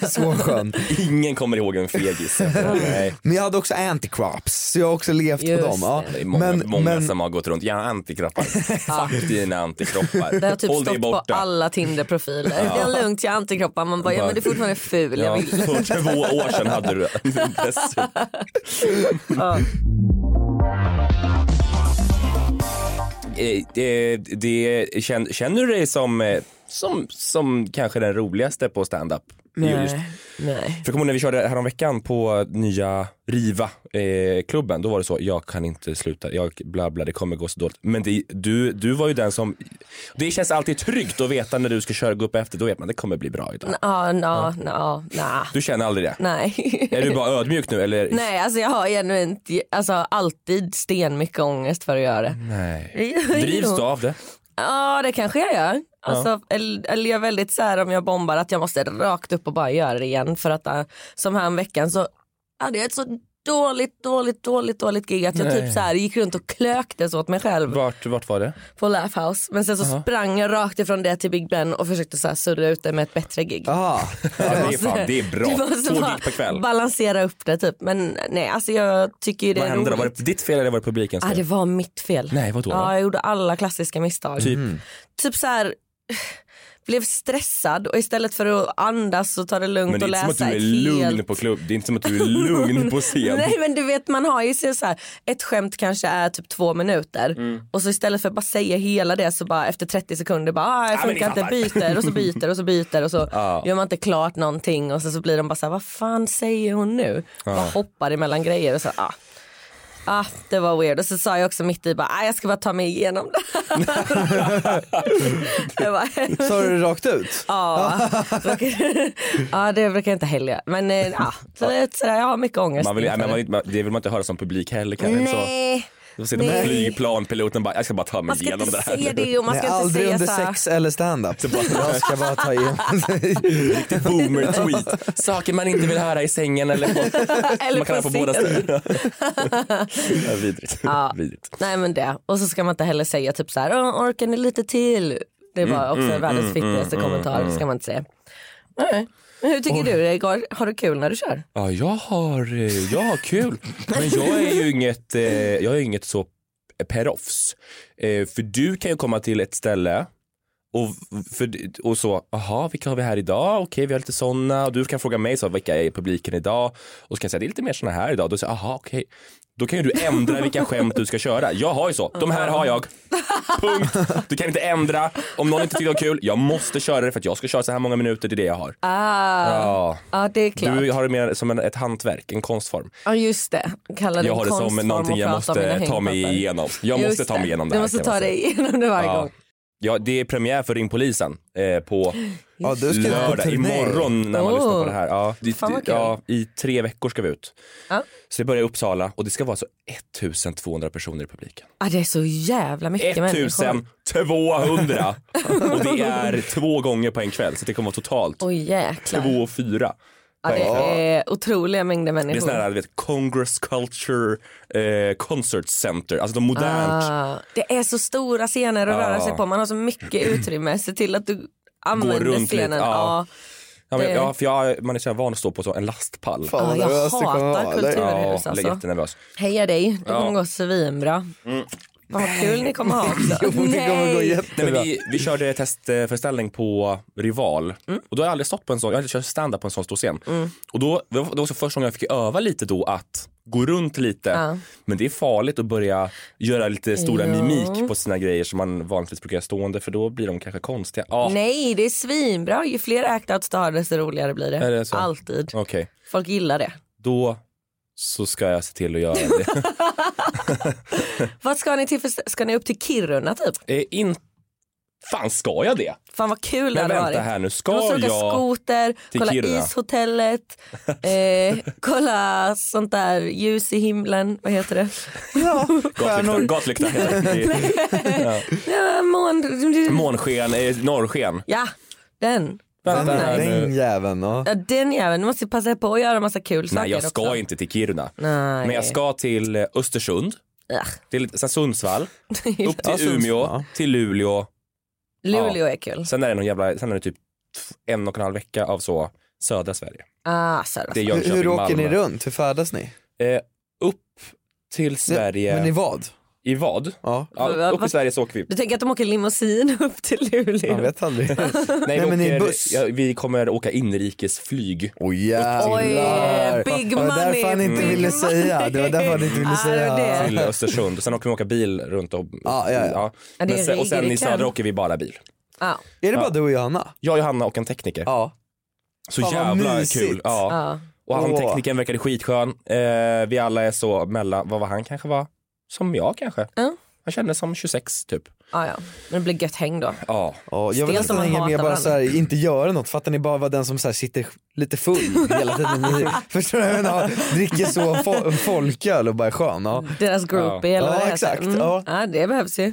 (laughs) så skön. Ingen kommer ihåg en fegis. (laughs) Men jag hade också anti-crops, så jag har också levt Just på dem. Ja. Det är många, Men, många men som har gått runt, (laughs) ja antikroppar. Fuck dina antikroppar. Det har typ Håll stått på borta. alla Tinder-profiler. Det är lugnt, jag har antikroppar. Man bara, ja men du är fortfarande ful. Ja, Jag vill. för två år sedan hade du det. Eh, eh, det, det, känner, du dig som, eh, som, som kanske den roligaste på stand-up? Just. Nej. Nej. För kommer du ihåg när vi körde häromveckan på nya Riva eh, då var det så, jag kan inte sluta, jag bla bla, det kommer gå så dåligt. Men det, du, du var ju den som, det känns alltid tryggt att veta när du ska köra gå upp efter, då vet man det kommer bli bra idag. Ja, na, na, na. Du känner aldrig det? Nej. Är du bara ödmjuk nu eller? Nej, alltså jag har genuint alltså, alltid stenmycket ångest för att göra det. Nej. (laughs) Drivs du av det? Ja, det kanske jag gör. Alltså, eller, eller jag är väldigt så här om jag bombar att jag måste rakt upp och bara göra det igen. För att äh, som här veckan så hade jag ett så dåligt, dåligt, dåligt, dåligt gig att jag Nej. typ så här gick runt och klöktes åt mig själv Vart, vart var det? på Laugh House. Men sen så sprang jag rakt ifrån det till Big Ben och försökte så här surra ut det med ett bättre gig. aha. (laughs) Ja, det, är fan, det är bra. Två gig per kväll. balansera upp det typ. Men nej, alltså jag tycker ju det Vad är hände då? Var det ditt fel eller var det publikens Ah, fel? det var mitt fel. Nej, vadå då? Ja, jag gjorde alla klassiska misstag. Typ? Typ så här blev stressad och istället för att andas och ta det lugnt Men det är och inte som läsa att du är lugn helt... på klubb. Det är inte som att du är lugn på (laughs) scen. Nej men du vet man har ju så så här, ett skämt kanske är typ två minuter Mm. och så istället för att bara säga hela det så bara efter 30 sekunder bara ah, jag funkar inte, fattar. byter och så byter och så byter och så (laughs) Ja. gör man inte klart någonting och så, så blir de bara så här, vad fan säger hon nu? Bara hoppar emellan grejer och så ah. Ah, det var weird. Och så sa jag också mitt i bara, ah, jag ska bara ta mig igenom det här. (laughs) Sa du det rakt ut? Ja, ja det brukar jag inte heller. Men ja, så det, är sådär, jag har mycket ångest. Man vill, nej, man, det. vill- man, inte höra som publik heller kanske. Så, Nej, då sitter man Nej. på flygplanpiloten bara, jag ska bara ta mig man ska igenom inte det här. säga det och man Nej, ska inte aldrig säga under så här. sex eller stand-up. Jag ska bara ta igenom Riktigt boomer-tweet. Saker man inte vill höra i sängen eller på, (laughs) Eller man kan ha på båda scen. ställena. (laughs) ja, vidrigt. Ja. vidrigt. Nej men det. Och så ska man inte heller säga typ så här, "Åh, orkar ni lite till? Det var också mm, världens mm, fittigaste mm, kommentar. mm, Det ska man inte säga. Nej. Men hur tycker du det går? Har du kul när du kör? Ja, jag har, eh, jag har kul. Men jag är ju inget, eh, jag är inget så proffs. Eh, för du kan ju komma till ett ställe och, för, och så, aha, vilka har vi här idag? Okej, vi har lite sådana. Och du kan fråga mig, så, vilka är i publiken idag? Och så kan jag säga, det är lite mer såna här idag. Då säger jag, aha, okej. Då kan ju du ändra vilka skämt du ska köra. Jag har ju så, de här har jag. Punkt. Du kan inte ändra. Om någon inte tycker det var kul, jag måste köra det för att jag ska köra så här många minuter, det är det jag har. Ah, Ja. ja det är klart. Du har det mer som en, ett hantverk, en konstform. Ja just det. Kalla det Jag har det som någonting jag måste ta mig igenom. Jag Just måste ta mig igenom det Du här, måste kan man ta dig igenom det varje Ja. gång. Ja, det är premiär för Ring polisen eh, på (gasps) Ja, du ska på lördag, imorgon när man Oh. lyssnar på det här. Ja, det, kul. ja, I tre veckor ska vi ut. Ja. Så det börjar i Uppsala och det ska vara så 1200 personer i publiken. Ah, det är så jävla mycket människor. 1200! (laughs) och det är två gånger på en kväll så det kommer vara totalt jäklar. två och fyra. Ja, det är otroliga mängder Det är människor. sån här, du vet, Congress Culture eh, Concert Center, alltså de modernt. Ah, det är så stora scener att Ja. röra sig på. Man har så mycket (clears throat) utrymme. Se till att du använder runt lite, scenen. ja. Ja. Ja, men, det- ja, för jag, man är så van att stå på så en lastpall. Fan, Ja, jag hatar. Ja, Kulturhus, jag är alltså. jättenervös. Heja dig, det Ja. kommer gå svinbra. Mm. Vad kul ni kommer ha också. (laughs) Jo, det kommer gå jättebra. Nej, men vi, vi körde testföreställning på Rival och då har jag aldrig stått på en sån, jag har aldrig kört stand-up på en sån stor scen. Och då, det var det var också första gången jag fick öva lite då att gå runt lite. Ja. Men det är farligt att börja göra lite stora Ja. mimik på sina grejer som man vanligtvis brukar göra stående för då blir de kanske konstiga. Ja, Nej, det är svinbra. Ju fler act-outs du har desto roligare blir det. Det? Alltid. okej. Folk gillar det. Då så ska jag se till att göra det. (laughs) Vad ska ni till för, ska ni upp till Kiruna typ? eh, in... Fan, ska jag det? Fan vad kul det Men hade vänta varit. här nu, Du ska måste åka jag... skoter, till kolla Kiruna? ishotellet, (laughs) eh, kolla sånt där ljus i himlen, vad heter det? Ja, (laughs) Gatlykta, gatlykta heter det. Ja, mån... Månsken, eh, norrsken. Ja, den. Vänta Den, den jäveln. Ja. Ja, den jäveln. Du måste passa på att göra massa kul saker Nej jag ska också. inte till Kiruna. Nej. Men jag ska till eh, Östersund. Lite så här Sundsvall, (laughs) upp Ja, till Umeå, ja. till Luleå. Luleå är kul. Sen är det någon jävla, sen är det typ en och en halv vecka av så södra Sverige. Ah, södra Sverige. Hur, hur åker ni runt? Hur färdas ni? Eh, upp till Sverige, Men i vad? I vad? Ja, Ja, upp till Sverige så åker vi. Du tänker att de åker limousin (laughs) upp till Luleå? man vet aldrig. Nej, (laughs) Nej, vi, men i åker, buss. ja, vi kommer åka inrikesflyg. Oj jävlar. Oj, big Det var därför han inte ville säga. Det var därför han inte ville (laughs) säga. det. till Östersund och sen åker vi åka bil runt och, Ja, ja, ja. Ja, Men sen, och sen i i södra åker vi bara bil. Ja. Är det bara du och Johanna? Jag, Johanna och en tekniker. Ja. Så Fan, jävla mysigt. kul. Ja. Ja. Och han teknikern verkade skitskön. Eh, vi alla är så mellan, vad var han kanske var? Som jag kanske. Ja. Han kändes som 26 typ. Ja, ja. Men det blir gött häng då. Ja. Ja, jag vill nästan hänga med bara så här, inte göra något. Fattar ni bara vara den som så här, sitter lite full hela tiden. (laughs) Förstår du? vad Jag menar, dricker så fo- folköl och bara är skön. Ja. Deras groupie eller Ja, vad det heter. exakt. Mm. Ja. Ja, det behövs ju.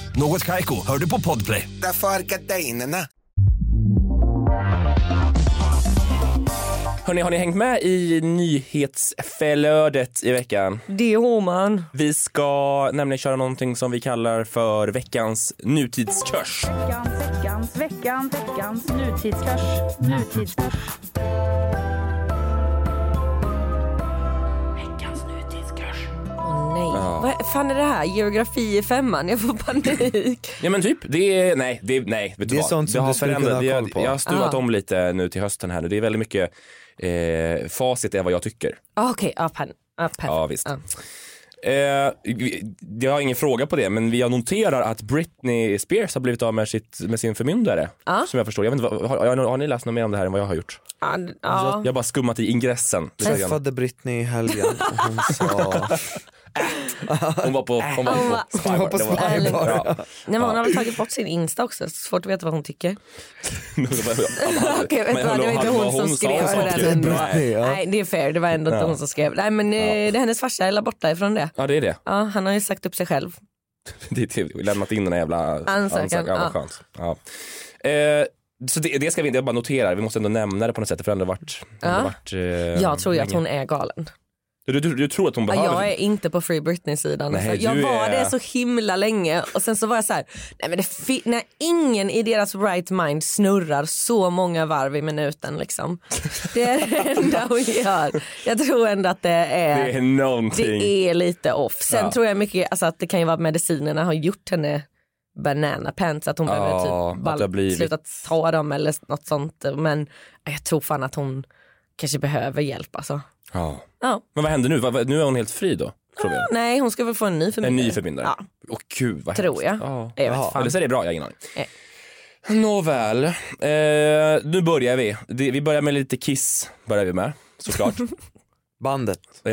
Något Kaiko, hör du på Podplay. Därför är gardinerna. Hörni, har ni hängt med i nyhetsflödet i veckan? Det har man. Vi ska nämligen köra någonting som vi kallar för veckans nutidskurs. Veckans, veckans, veckans, veckans nutidskurs. Nutidskurs. Nej. Vad fan är det här? Geografi i femman? Jag får panik. Ja men typ, det är, nej, det är, nej vet du Det är vad? sånt som har du skulle kunna ha koll på. Jag har stuvat Ah. om lite nu till hösten här nu. Det är väldigt mycket, eh, facit är vad jag tycker. Ah, Okej, ja, pan- ja, perfekt. Ja visst. Ja. Eh, vi- jag har ingen fråga på det men jag noterar att Britney Spears har blivit av med, sitt, med sin förmyndare. Ja. Som jag förstår. Jag vet inte, vad- har, har, har ni läst något mer om det här än vad jag har gjort? Ja, ja. Jag har bara skummat i ingressen. lite grann. Träffade Britney i helgen och hon sa... (laughs) Hon var på, hon var på var- Spybar. Hon var på. Ja. Nej, men hon har väl tagit bort sin Insta också, så svårt att veta vad hon tycker. (laughs) Okej, vet du vad, det var inte hon som skrev på den ändå. Nej det är fair, det var ändå inte hon som skrev. Nej men eh, det är hennes farsa eller borta ifrån det. Ja det är det. Ja, han har ju sagt upp sig själv. (laughs) det är lämnat in den här jävla Ansökan, Ja, vad ja. skönt. Ja. Eh, så det, det ska vi inte, jag bara notera, vi måste ändå nämna det på något sätt för det har ändå varit, Ja. varit eh, Jag tror ju att hon är galen. Du, du, du tror att hon behöver... jag är inte på Free Britney-sidan. Jag var är- det så himla länge och sen så var jag så här, nej men det när ingen i deras right mind snurrar så många varv i minuten liksom. Det är det (laughs) enda hon gör. Jag tror ändå att det är, Det är någonting. det är lite off. Sen Ja. tror jag mycket alltså, att det kan ju vara att medicinerna har gjort henne banana pants, att hon Ja, behöver typ bara blivit- sluta ta dem eller något sånt. Men jag tror fan att hon kanske behöver hjälp alltså. Ja. Ja. Men vad händer nu? Nu är hon helt fri då? Vi. Nej hon ska väl få en ny En förmyndare. ny förmyndare? Ja. Åh gud vad Tror jag. Ja. Jag vet. Eller så är det bra, jag har ingen aning. Nej. Nåväl, eh, nu börjar vi. Vi börjar med lite Kiss, börjar vi med såklart. (laughs) Bandet. eh,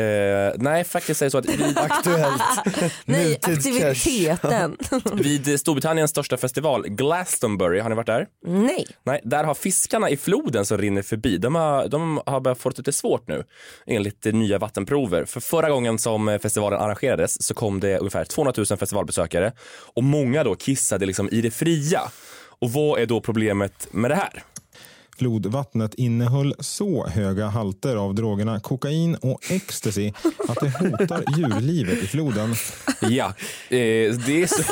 nej faktiskt är det så att vid, (laughs) Aktuellt. (laughs) Nej, aktiviteten. (laughs) vid Storbritanniens största festival, Glastonbury, har ni varit där? Nej. Nej, där har fiskarna i floden som rinner förbi, de har, de har börjat få det lite svårt nu enligt nya vattenprover. För förra gången som festivalen arrangerades så kom det ungefär 200 000 festivalbesökare och många då kissade liksom i det fria. Och vad är då problemet med det här? Flodvattnet innehöll så höga halter av drogerna kokain och ecstasy att det hotar djurlivet i floden. Ja, eh, det är så...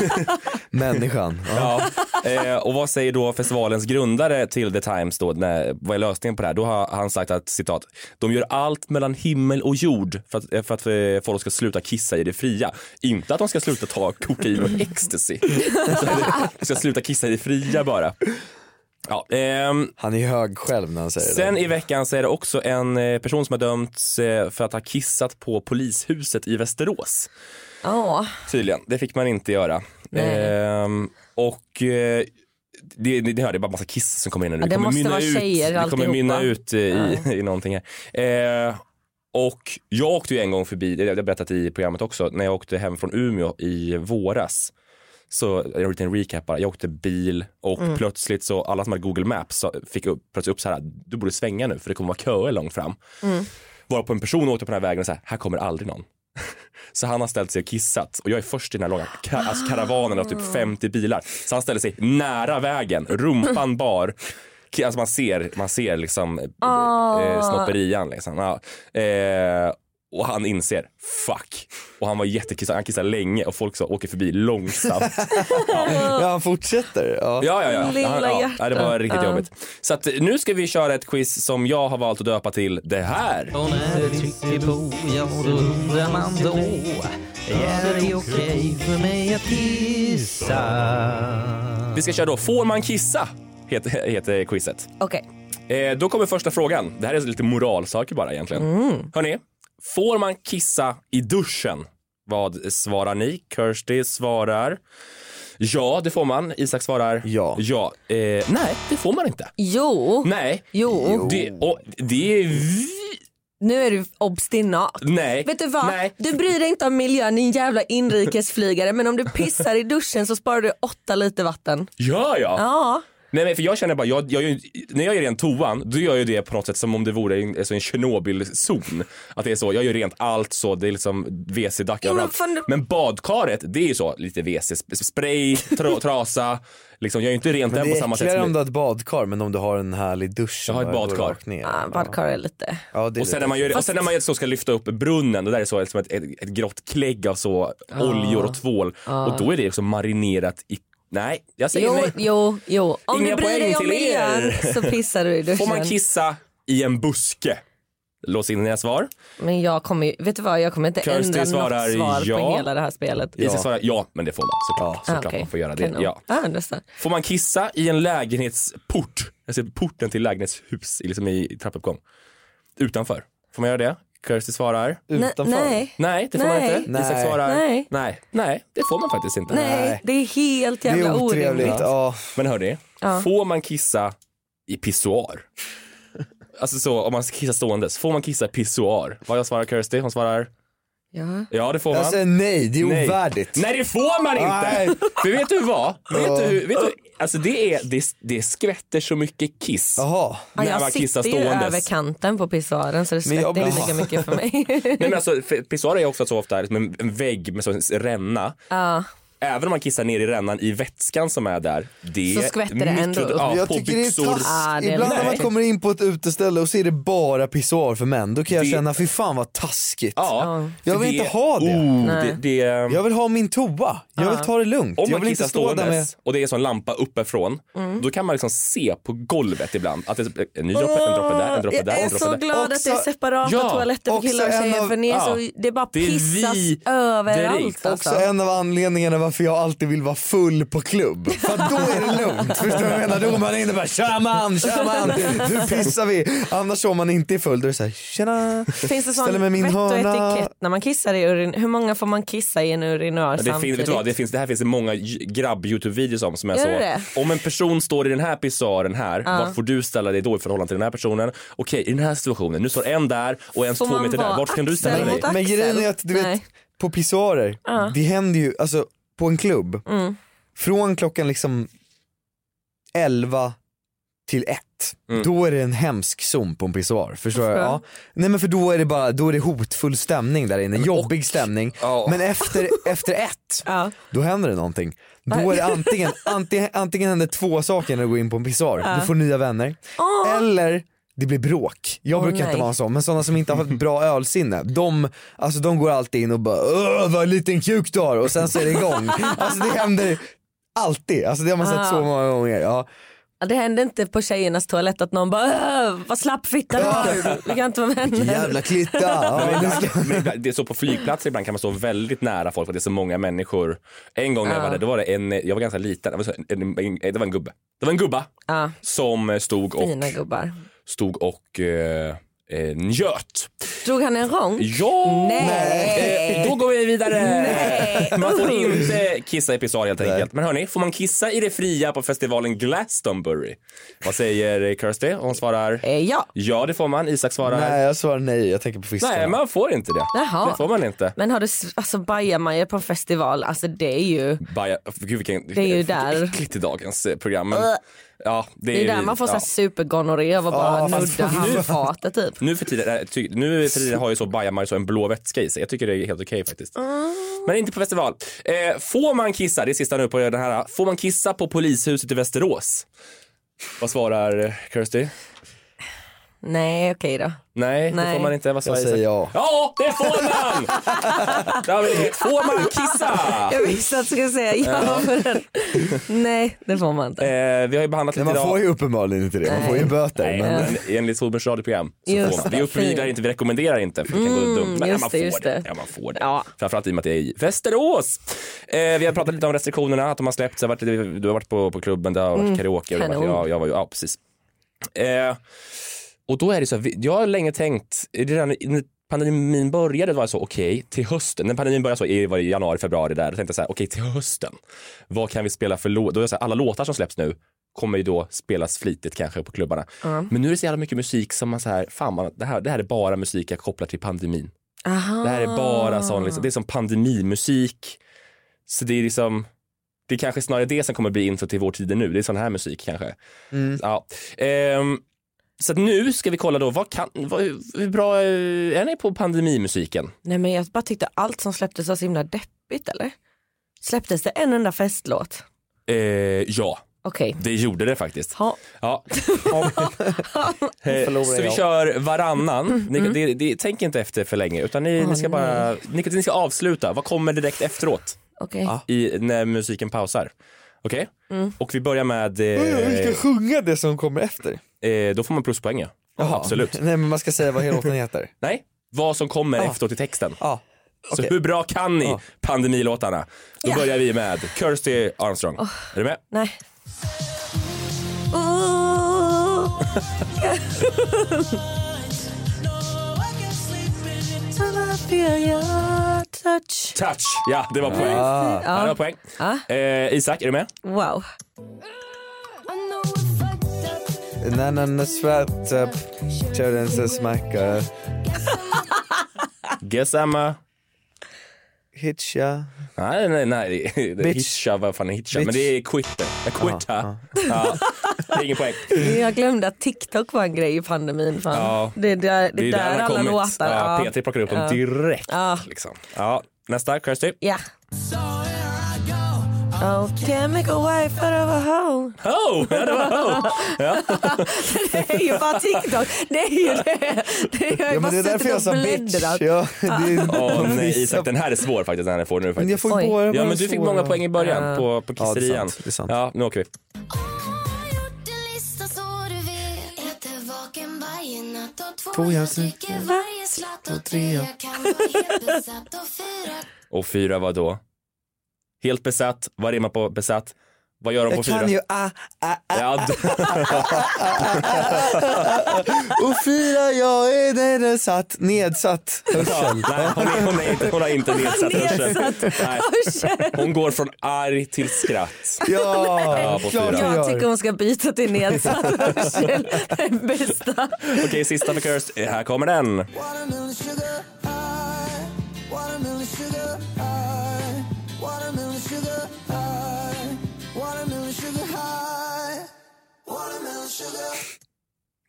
(laughs) Människan. Ja. Ja, eh, och vad säger då festivalens grundare till The Times då, när, vad är lösningen på det här? Då har han sagt att citat, de gör allt mellan himmel och jord för att, för att eh, folk ska sluta kissa i det fria. Inte att de ska sluta ta kokain och ecstasy. (laughs) de ska sluta kissa i det fria bara. Ja, ehm, Han är hög själv när han säger Sen det. i veckan så är det också en eh, person som har dömts eh, för att ha kissat på polishuset i Västerås. Ja. Tydligen, det fick man inte göra. Ehm, och eh, det, det, det, hör, det är bara massa kiss som kommer in nu. Ja, det måste vara tjejer det kommer mynna ut i, (laughs) i någonting här. Eh, och jag åkte ju en gång förbi, det har jag berättat i programmet också, när jag åkte hem från Umeå i våras. Så jag har gjort en recap bara. Jag åkte bil och Mm. plötsligt så alla som hade Google Maps fick upp, plötsligt upp så här, du borde svänga nu för det kommer vara köer långt fram. Mm. Var på en person åkte på den här vägen och så här, här kommer aldrig någon. (laughs) Så han har ställt sig och kissat och jag är först i den här långa ka- alltså karavanen av typ 50 bilar. Så han ställer sig nära vägen, rumpan (laughs) bar. Alltså man ser, man ser liksom Ah. eh, snopperian liksom. Ja. Eh, och han inser, fuck. Och han var jättekissad, han kissade länge och folk så åker förbi långsamt. (laughs) Ja han fortsätter. Ja. Ja, ja, ja. Lilla Han, ja. hjärta. ja, det var riktigt Ja. jobbigt. Så att, nu ska vi köra ett quiz som jag har valt att döpa till det här. Och när du trycker på, ja då undrar man då Är det okej för mig att kissa? Vi ska köra då Får man kissa? Heter, heter quizet. Okej. Eh, då kommer första frågan. Det här är lite moralsaker bara egentligen. Mm. Hörni, får man kissa i duschen? Vad svarar ni? Kirsty svarar ja, det får man. Isak svarar Ja. ja. Eh, nej, det får man inte. Jo. Nej. Jo. Det, och, det är. Nu är du obstinat. Nej. Vet du vad? Nej. Du bryr dig inte om miljön din jävla inrikesflygare men om du pissar i duschen så sparar du åtta liter vatten. Gör jag? Ja. Nej men för jag känner bara, jag, jag, när jag gör rent toan, då gör jag det på något sätt som om det vore en, alltså en Tjernobylzon. Att det är så, jag gör rent allt så, det är liksom WC-dack Jo, men fan, Men badkaret, det är ju så, lite WC, spray, tra, (laughs) trasa, liksom, jag ju inte rent Men den det på är samma sätt äckligare om som du har ett badkar men om du har en härlig dusch Jag har som ett badkar. ner. Ja, badkar är lite... Ja, det är och sen, lite när man gör, och sen när man så ska lyfta upp brunnen, det där är så som ett, ett, ett grått klägg av så oljor och tvål. Och då är det liksom marinerat i, nej, jag säger Jo, nej. jo, jo. Om Inga du bryr dig om miljön så pissar du i duschen. Får man kissa i en buske? Lås in dina svar. Men jag kommer ju, vet du vad, jag kommer inte Kirsty ändra svarar något svar ja. på hela det här spelet. Isak svarar ja, men det får man såklart. såklart Ah, okej. man får göra det. Kanon. Ja. Ah, understand. Får man kissa i en lägenhetsport? Alltså porten till lägenhetshus liksom i trappuppgång. Utanför. Får man göra det? Kirsty svarar. Utanför. Nej, Nej, det får man Nej. inte. Nej. Isak svarar. Nej. Nej. Nej, det får man faktiskt inte. nej, det är helt Det jävla är otrevligt. Ja. Men hörni, Ja. får man kissa i pissoar? (laughs) Alltså så, om man kissar ståendes, får man kissa i pissoar? Vad jag svarar Kirsty? Hon svarar Ja. ja, det får man. Jag säger nej, det är Nej. ovärdigt. Nej det får man Nej. inte! För vet du vad? Vet du, hur- vet du, (laughs) alltså det, är, det, det skvätter så mycket kiss Jaha. Ja, när man jag kissar sitter ju över ståendes. kanten på pissoaren så det jag skvätter inte blir- lika mycket för mig. (laughs) Nej men alltså för pissoarer är också så ofta liksom en, en vägg med så en ränna. ja. Även om man kissar ner i rännan i vätskan som är där. Det Så är skvätter det ändå upp. Ja, jag på tycker det är byxor. taskigt. Ah, det är Ibland när man kommer in på ett uteställe och så är det bara pissoar för män, då kan jag Det- känna fy fan vad taskigt. Ja, Jag vill inte ha det. Oh, det, det Jag vill ha min toa, jag vill ta det lugnt. om jag vill kissar inte stå där med... och det är så en lampa uppifrån, Mm. då kan man liksom se på golvet ibland att det är en ny droppe, en droppe där, en droppe där, jag är så glad att det är separata Ja, toaletter för killar och tjejer av- för ni är ja. så, det bara Det är pissas överallt. Alltså. Också en av anledningarna varför jag alltid vill vara full på klubb. För att då är det lugnt. Förstår du vad jag menar? Då går man in och bara tja man, tja man, nu pissar vi. Annars om man inte är full då är det såhär tjena, Finns det ställer sån mig min vett och hörna. etikett när man kissar i urin? Hur många får man kissa i en urinör Ja, Det finns, samtidigt? vad, det, finns, det här finns det många grabb-youtube-videos om som är Gör så. det Om en person står i den här pissoaren här, vart får du ställa dig då i förhållande till den här personen? Okej, i den här situationen, nu står en där och en två meter där, vart kan du ställa dig? Men grejen är att du vet, på pissoarer, Ja. det händer ju, alltså på en klubb, Mm. från klockan liksom 11 till 1, Mm. då är det en hemsk zon på en pissoar. Förstår jag? Ja. Nej men för då är det bara, då är det hotfull stämning där inne, jobbig stämning. Ja. Men efter, efter ett, (laughs) Ja. då händer det någonting. Då är det antingen, antingen, antingen händer två saker när du går in på en pissoar. Du får nya vänner, eller det blir bråk. Jag Åh, brukar nej. inte vara sån, men sådana som inte har ett bra ölsinne, de, alltså, de går alltid in och bara Åh vad liten kuk du har och sen så är det igång. (laughs) alltså det händer alltid, alltså det har man sett Ah. så många gånger. Ja. Det hände inte på tjejernas toalett att någon bara "Åh, vad slapp fitta du. Vi kan inte vara vänner. Jävla klitta. (laughs) Ja, det ibland, är så på flygplatser ibland kan man stå väldigt nära folk för att det är så många människor. En gång när jag var där, då var det en, jag var ganska liten, det var, en, en, det var en gubbe. Det var en gubba Ja, som stod och, fina gubbar. Stod och eh, eh, njöt. Drog han en rång? Ja! Nej. Eh, då går vi vidare. Nej. Man får inte kissa i pissoar helt enkelt. Men hörni, får man kissa i det fria på festivalen Glastonbury? Vad säger Kirsty? Hon svarar Eh, ja. ja, det får man. Isak svarar Nej jag svarar nej, jag tänker på fiskarna. Nej, man får inte det. Jaha. Det får man inte. Men har du alltså bajamajor på en festival, alltså det är ju, Baja, gud vilken, Det är ju där. äckligt i dagens eh, program. Men, Ugh. Ja, det, det är där man får ja. supergonorré av att bara fast nudda nu- handfatet typ. Nu för tiden, ty, nu för tiden har ju så bajamaj så en blå vätska i sig. Jag tycker det är helt okej faktiskt. Men inte på festival. Eh, får man kissa, det är sista nu på den här, får man kissa på polishuset i Västerås? Vad svarar Kirsty? Nej okej då. Nej, det Nej. får man inte. Vad svarar Jag säger ja. Ja, det får man! Det. Får man kissa? Jag visste att du skulle säga ja. Nej det får man inte. Eh, vi har ju behandlat Nej, lite man idag. får ju uppenbarligen inte det, man får ju böter. Nej, men... men enligt Solbergs radioprogram så Just får man. Vi det, uppviglar inte, vi rekommenderar inte för det kan gå Mm, dumt. Men ja, man det, får det. det. Ja, man får det. Ja. Framförallt i och med att det är i Västerås. Eh, vi har pratat lite om restriktionerna, att de har släppts. Jag du har varit på, på klubben, det har varit Mm, karaoke. Och det har varit, kanon. ja, jag var ju, ja precis. Eh, och då är det så, här, jag har länge tänkt, redan när pandemin började var jag så, okej, till hösten, när pandemin började så i var det i januari, februari där, då tänkte jag så här, okej, till hösten, vad kan vi spela för låt? Då är det så här, alla låtar som släpps nu kommer ju då spelas flitigt kanske på klubbarna. Ja. Men nu är det så jävla mycket musik som man så här, fan man, det, här, det här är bara musik jag kopplar till pandemin. Aha. Det här är bara sån, liksom, det är som pandemimusik. Så det är liksom, det är kanske snarare det som kommer bli intro till vår tid nu. Det är sån här musik kanske. Mm. Ja. Ehm, så att nu ska vi kolla då, vad kan, vad, hur bra eh, är ni på pandemimusiken? Nej men jag bara tyckte allt som släpptes var så himla deppigt eller? Släpptes det en enda festlåt? Eh, ja, Okej. det gjorde det faktiskt. Ha. Ja. (laughs) Eh, så vi jag. kör varannan. Ni, det, det, tänk inte efter för länge utan ni, Åh, ni ska bara, ni, ni ska avsluta. Vad kommer direkt efteråt? Okej. i, när musiken pausar. Okej? Mm. Och vi börjar med... Vi ska Eh, sjunga det som kommer efter. Eh, då får man pluspoäng ja. Jaha. Absolut. (laughs) Nej men man ska säga vad hela låten heter. (laughs) Nej, vad som kommer efteråt i texten. Ja. Så okej. hur bra kan ni Ja. pandemilåtarna? Då Ja. börjar vi med Kirsty Armstrong. Är du med? Nej. Ooh. Till I feel your touch. Touch! Ja, det var poäng. Ah. Ja, det var poäng. Ja. Eh, Isak, är du med? Wow. När upp, kör den så smackar. (laughs) Detsamma. Hitcha. Nej, nej, nej. det. Hitcha, vad fan är hitcha? Men det är quitter. Jag quitta. Ja. Det är ingen poäng. Jag glömde att TikTok var en grej i pandemin. Fan. Ja. Det är där, det Det är är där där alla kommit. låtar. Ja, Ja. P3 plockar upp dem direkt. Ja. Liksom. Ja, nästa, Kirsty. Ja. Oh, can't make a wife out of a hoe. Oh, ja, det var oh. ja. (laughs) Det är ju bara TikTok. Det är ju det. det är, jag Ja bara men det är därför jag sa bitch. Ja, det är, de (laughs) nej Isak, den här är svår faktiskt, den här får du nu Men jag faktiskt. får ju båda Ja men du fick många poäng i början Ja. på, på Ja, kisserian. sant, det är sant. Ja, nu åker vi. Två jag dricker och tre jag kan vara helt besatt och fyra Och fyra var då? Helt besatt, vad rimmar på besatt? Vad gör de på Jag fyra? kan ju ah, ah, ah. Ja, Och fyra, jag är nedsatt, nedsatt ja, hörsel. nej, hon, är, hon, är inte, hon har inte nedsatt hörsel. Nej, Hörsel. hon går från arg till skratt. Ja, Ja, på fyra. jag Jag tycker hon ska byta till nedsatt hörsel. Den bästa. Okej, sista för Kirst. Här kommer den.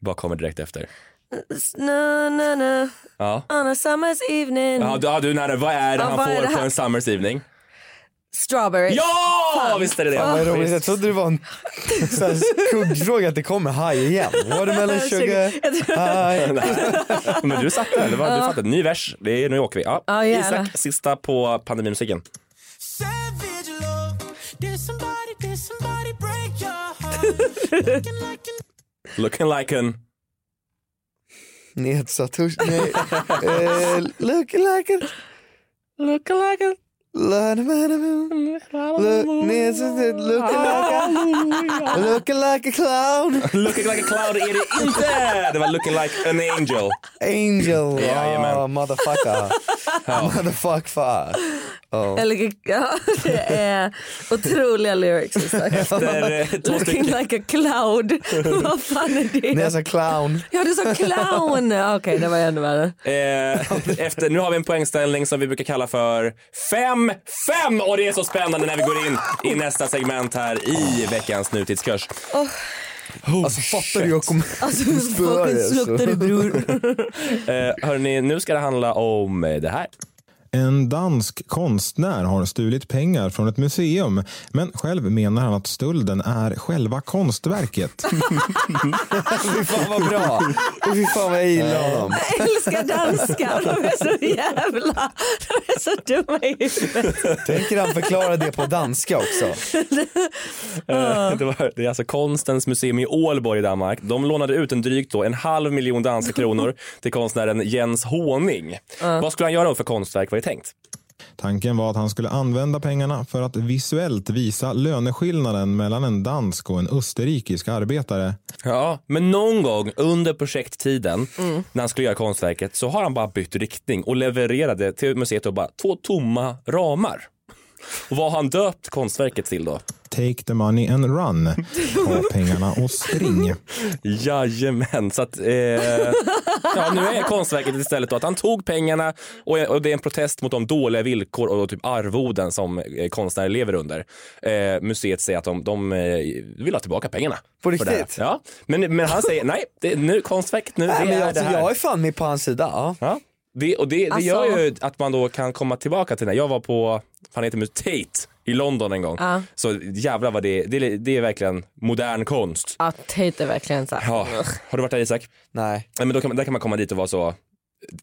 Vad kommer direkt efter? Na, na, na. Ja. On a summer's evening. Ja, du, ja, du nära. Vad är det Ja, han får det på en Summer's Evening? Strawberry. Ja, Fan. visst är det det. Vad roligt, jag trodde det var en kuggfråga att det kommer high igen. Watermelon sugar, high. (laughs) Men du satte den. Du fattade. Ny vers. Det är, nu åker vi. Ja. Ja, jävlar. Isak, sista på pandemimusiken. (laughs) Looking like an... Nedsatt hörsel, (laughs) nej. Eh, look like it, Looking like an... Looking like a, looking like a clown. (laughs) Looking like a cloud är det inte! Det var looking like an angel. Angel, Jajamän. oh, motherfucker. Motherfucker. Oh. Eller, (laughs) ja, det är otroliga lyrics. Efter, eh, Looking like a cloud. (laughs) Vad fan är det? När jag sa clown. Ja du sa clown. (laughs) Okej det var ännu värre. Eh, efter, nu har vi en poängställning som vi brukar kalla för 5-5 och det är så spännande när vi går in i nästa segment här i veckans nutidskurs. Alltså fattar du? Jag kommer Alltså spöa dig, fucking sluktar du bror. Eh, hörni, nu ska det handla om det här. En dansk konstnär har stulit pengar från ett museum men själv menar han att stölden är själva konstverket. (laughs) Fy fan vad bra. Fy fan vad jag gillar honom. (laughs) Jag älskar danskar. De är så jävla, de är så dumma i huvudet. Tänker han förklara det på danska också? (laughs) Eh, det, var, det är alltså Konstens museum i Ålborg i Danmark. De lånade ut en drygt då, en halv miljon danska kronor till konstnären Jens Håning. Vad skulle han göra för konstverk det tänkt? Tanken var att han skulle använda pengarna för att visuellt visa löneskillnaden mellan en dansk och en österrikisk arbetare. Ja, men någon gång under projekttiden när han skulle göra konstverket så har han bara bytt riktning och levererade till museet och bara två tomma ramar. Och vad har han döpt konstverket till då? Take the money and run. Ta pengarna och spring. Jajamän, så att eh, ja, nu är konstverket istället då att han tog pengarna och, och det är en protest mot de dåliga villkor och typ arvoden som eh, konstnärer lever under. Eh, museet säger att de, de eh, vill ha tillbaka pengarna. På för det här. riktigt? Ja, men, men han säger nej, det, nu, konstverket nu, Nej, det är jag, det här. jag är fan med på hans sida. Ja. Det, och det, det Alltså- gör ju att man då kan komma tillbaka till det. Jag var på, han heter Tate i London en gång. Ja. Så jävlar vad det, det, det är verkligen modern konst. Ja, Tate är verkligen så här. Ja. Har du varit där Isak? Nej. Nej, men då kan, man- där kan man komma dit och vara så,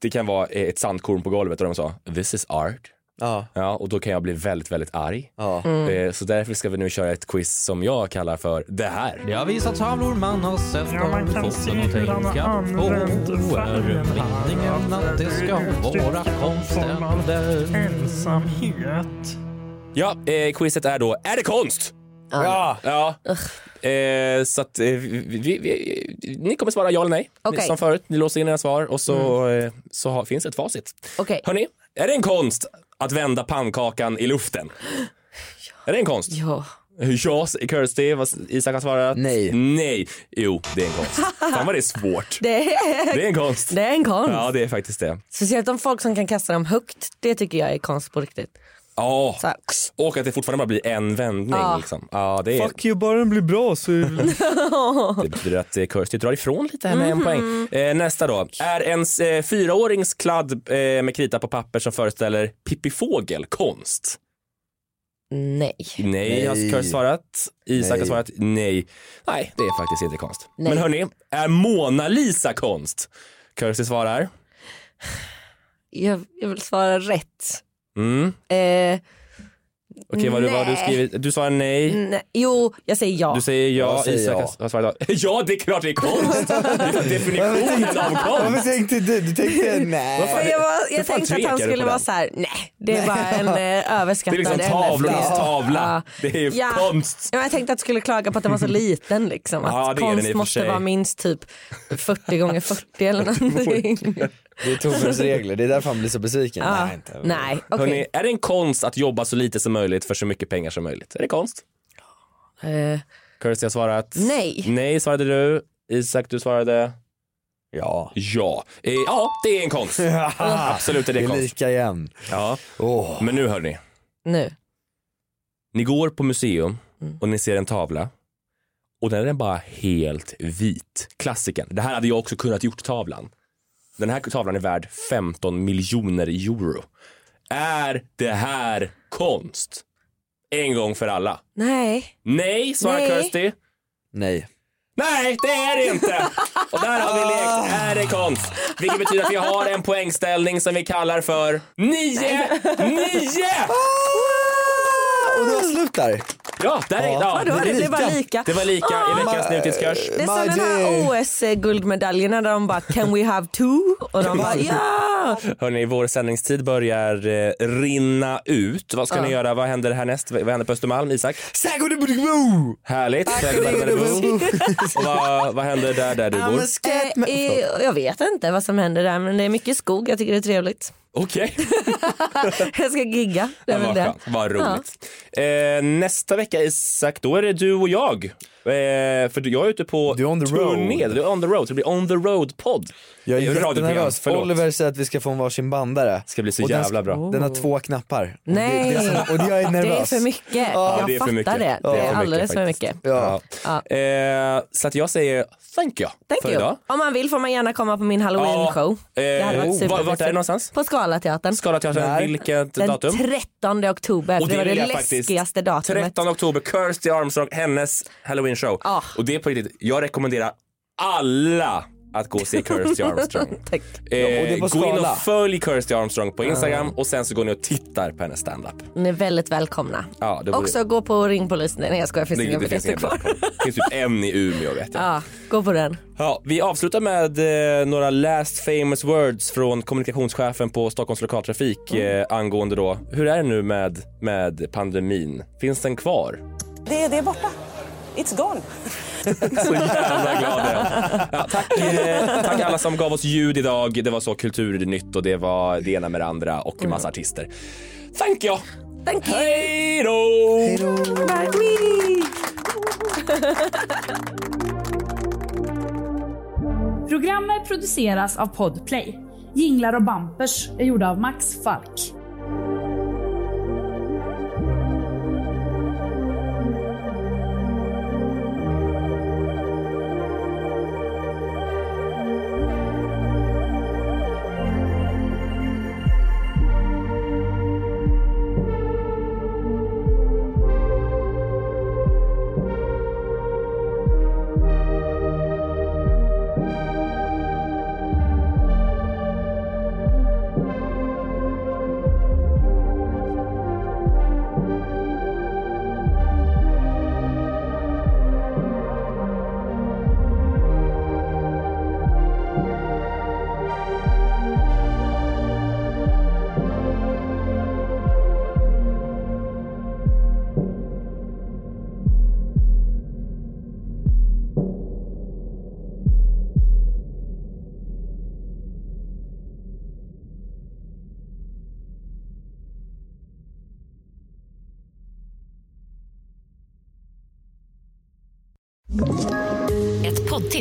det kan vara ett sandkorn på golvet och de sa this is art. Ja. Ja, och då kan jag bli väldigt, väldigt arg. Ja. Eh, Så därför ska vi nu köra ett quiz som jag kallar för det här. Har visat tavlor man har sett Ja, man och kan se han tänka har på. meningen att det ska vara konstständer? ensamhet. Ja, eh, quizet är då, är det konst? Ja. Ja. Eh, så att eh, vi, vi, vi, ni kommer svara ja eller nej. Okej. Som förut, ni låser in era svar och så, eh, så har, finns ett facit. Okej. Hörni, är det en konst att vända pannkakan i luften? Är det en konst? Ja. Ja, Kirsty, vad Isak har svarat. Nej. Nej. Jo, det är en konst. Fan vad det är svårt. (laughs) Det är, Det är en konst. det är en konst. Ja, det är faktiskt det. Speciellt om folk som kan kasta dem högt. Det tycker jag är konst på riktigt. Ja, Så här. och att det fortfarande bara blir en vändning. Ja. Liksom. Ja, det, är, Fuck you, bara den blir bra så... (laughs) det betyder att eh, Kirsty drar ifrån lite här med en poäng. Eh, nästa då. Är en eh, fyraårings kladd eh, med krita på papper som föreställer Pippi Fågel konst? Nej. Nej, har Nej. Kirsty svarat. Isak har Nej. svarat nej. Nej, det är faktiskt inte konst. Nej. Men hörni, är Mona Lisa konst? Kirsty svarar. Jag, jag vill svara rätt. Mm. Eh, Okej, vad, du- vad har du Nej. skrivit? Du svarar nej. nej. Jo, jag säger ja. Du säger ja, Jag säger Isak ja. har- svarat ja. Ja, det är klart det är konst! Det är definitionen av Varför konst. tänkte du? Du tänkte (laughs) nej. Vad fan- Men jag var, jag tänkte att han skulle vara så här: nej det är bara en eh, (laughs) Det är överskattad liksom tavlornas Ja. tavla. Det är Ja. konst. Ja, men jag tänkte att du skulle klaga på att den var så (laughs) liten liksom. Att konst måste vara minst typ 40 gånger 40 eller någonting. Det är Torbjörns regler, det är därför han blir så besviken. Ja. Nej, inte. Nej, okej. Hörrni, är det en konst att jobba så lite som möjligt för så mycket pengar som möjligt? Är det konst? Eh, Kirsty har svarat Nej. Nej svarade du. Isak, du svarade Ja. ja. Eh, ja, det är en konst. (laughs) Absolut är det Det är konst. lika igen. Ja. Åh. Men nu hörni. nu. Ni går på museum Mm. och ni ser en tavla och den är bara helt vit. Klassiken. Det här hade jag också kunnat gjort tavlan. Den här tavlan är värd 15 miljoner euro. Är det här konst? En gång för alla. Nej. Nej, svarar. Kirsty. Nej. Nej, det är det inte! Och där har vi lekt Är det konst? Vilket betyder att vi har en poängställning som vi kallar för 9 9! (laughs) Och det var slut där. Ja, där är, ja, Vadå, det blev bara lika. Det var lika i veckans nutidskurs. Det är som den här det- OS-guldmedaljerna där de bara can we have two? Och de bara ja. (laughs) Ja. Hörni, vår sändningstid börjar eh, rinna ut. Vad ska Ja. ni göra? Vad händer härnäst? Vad händer på Östermalm, Isak? Härligt. Och vad, vad händer där, där du bor? Eh, eh, jag vet inte vad som händer där men det är mycket skog. Jag tycker det är trevligt. Okej. (laughs) jag ska gigga. Det Ja, vad det. Vad roligt. Eh, nästa vecka Isak, då är det du och jag. Eh, för jag är ute på Du är on the road. turné. Du är on the road. Så det blir on the road-podd. Jag är Eh, jättenervös. Oliver säger att vi ska få en varsin bandare. ska bli så Och den jävla ska- bra. Den har två knappar. Nej, Det, det är så, och jag är nervös. det är för mycket. Ja, jag det är för fattar mycket. det. Det Det är för alldeles för mycket. Ja. Ja. Eh, så att jag säger thank you Thank för you. idag. Om man vill får man gärna komma på min halloween-show. Det varit Eh, var, vart är det någonstans? På Scalateatern. Scalateatern, vilket Den datum? 13 oktober. Och det, var det jag faktiskt- läskigaste datumet. 13 oktober, Kirsty Armstrong, hennes halloween show. Ah. Och det är på riktigt, jag rekommenderar alla att gå och se Kirsty Armstrong. (laughs) Tack. Eh, Ja, och det gå in och följ Kirsty Armstrong på Instagram och sen så går ni och tittar på hennes standup. Ni är väldigt välkomna. Ja, Också gå på Ring polisen. Nej jag skojar, finns Det, inga det finns kvar. Det finns typ en i Umeå vet jag. Ja, gå på den. Ja, vi avslutar med eh, några last famous words från kommunikationschefen på Stockholms lokaltrafik Mm. eh, angående då, hur är det nu med, med pandemin? Finns den kvar? Det, det är borta. It's gone. Så jävla glad jag är. ja, tack, eh, tack alla som gav oss ljud idag. Det var så kulturnytt och det var det ena med det andra och massa artister. Thank you! Thank you! Hej då! Hej då! Programmet produceras av Podplay. Jinglar och bampers är gjorda av Max Falk.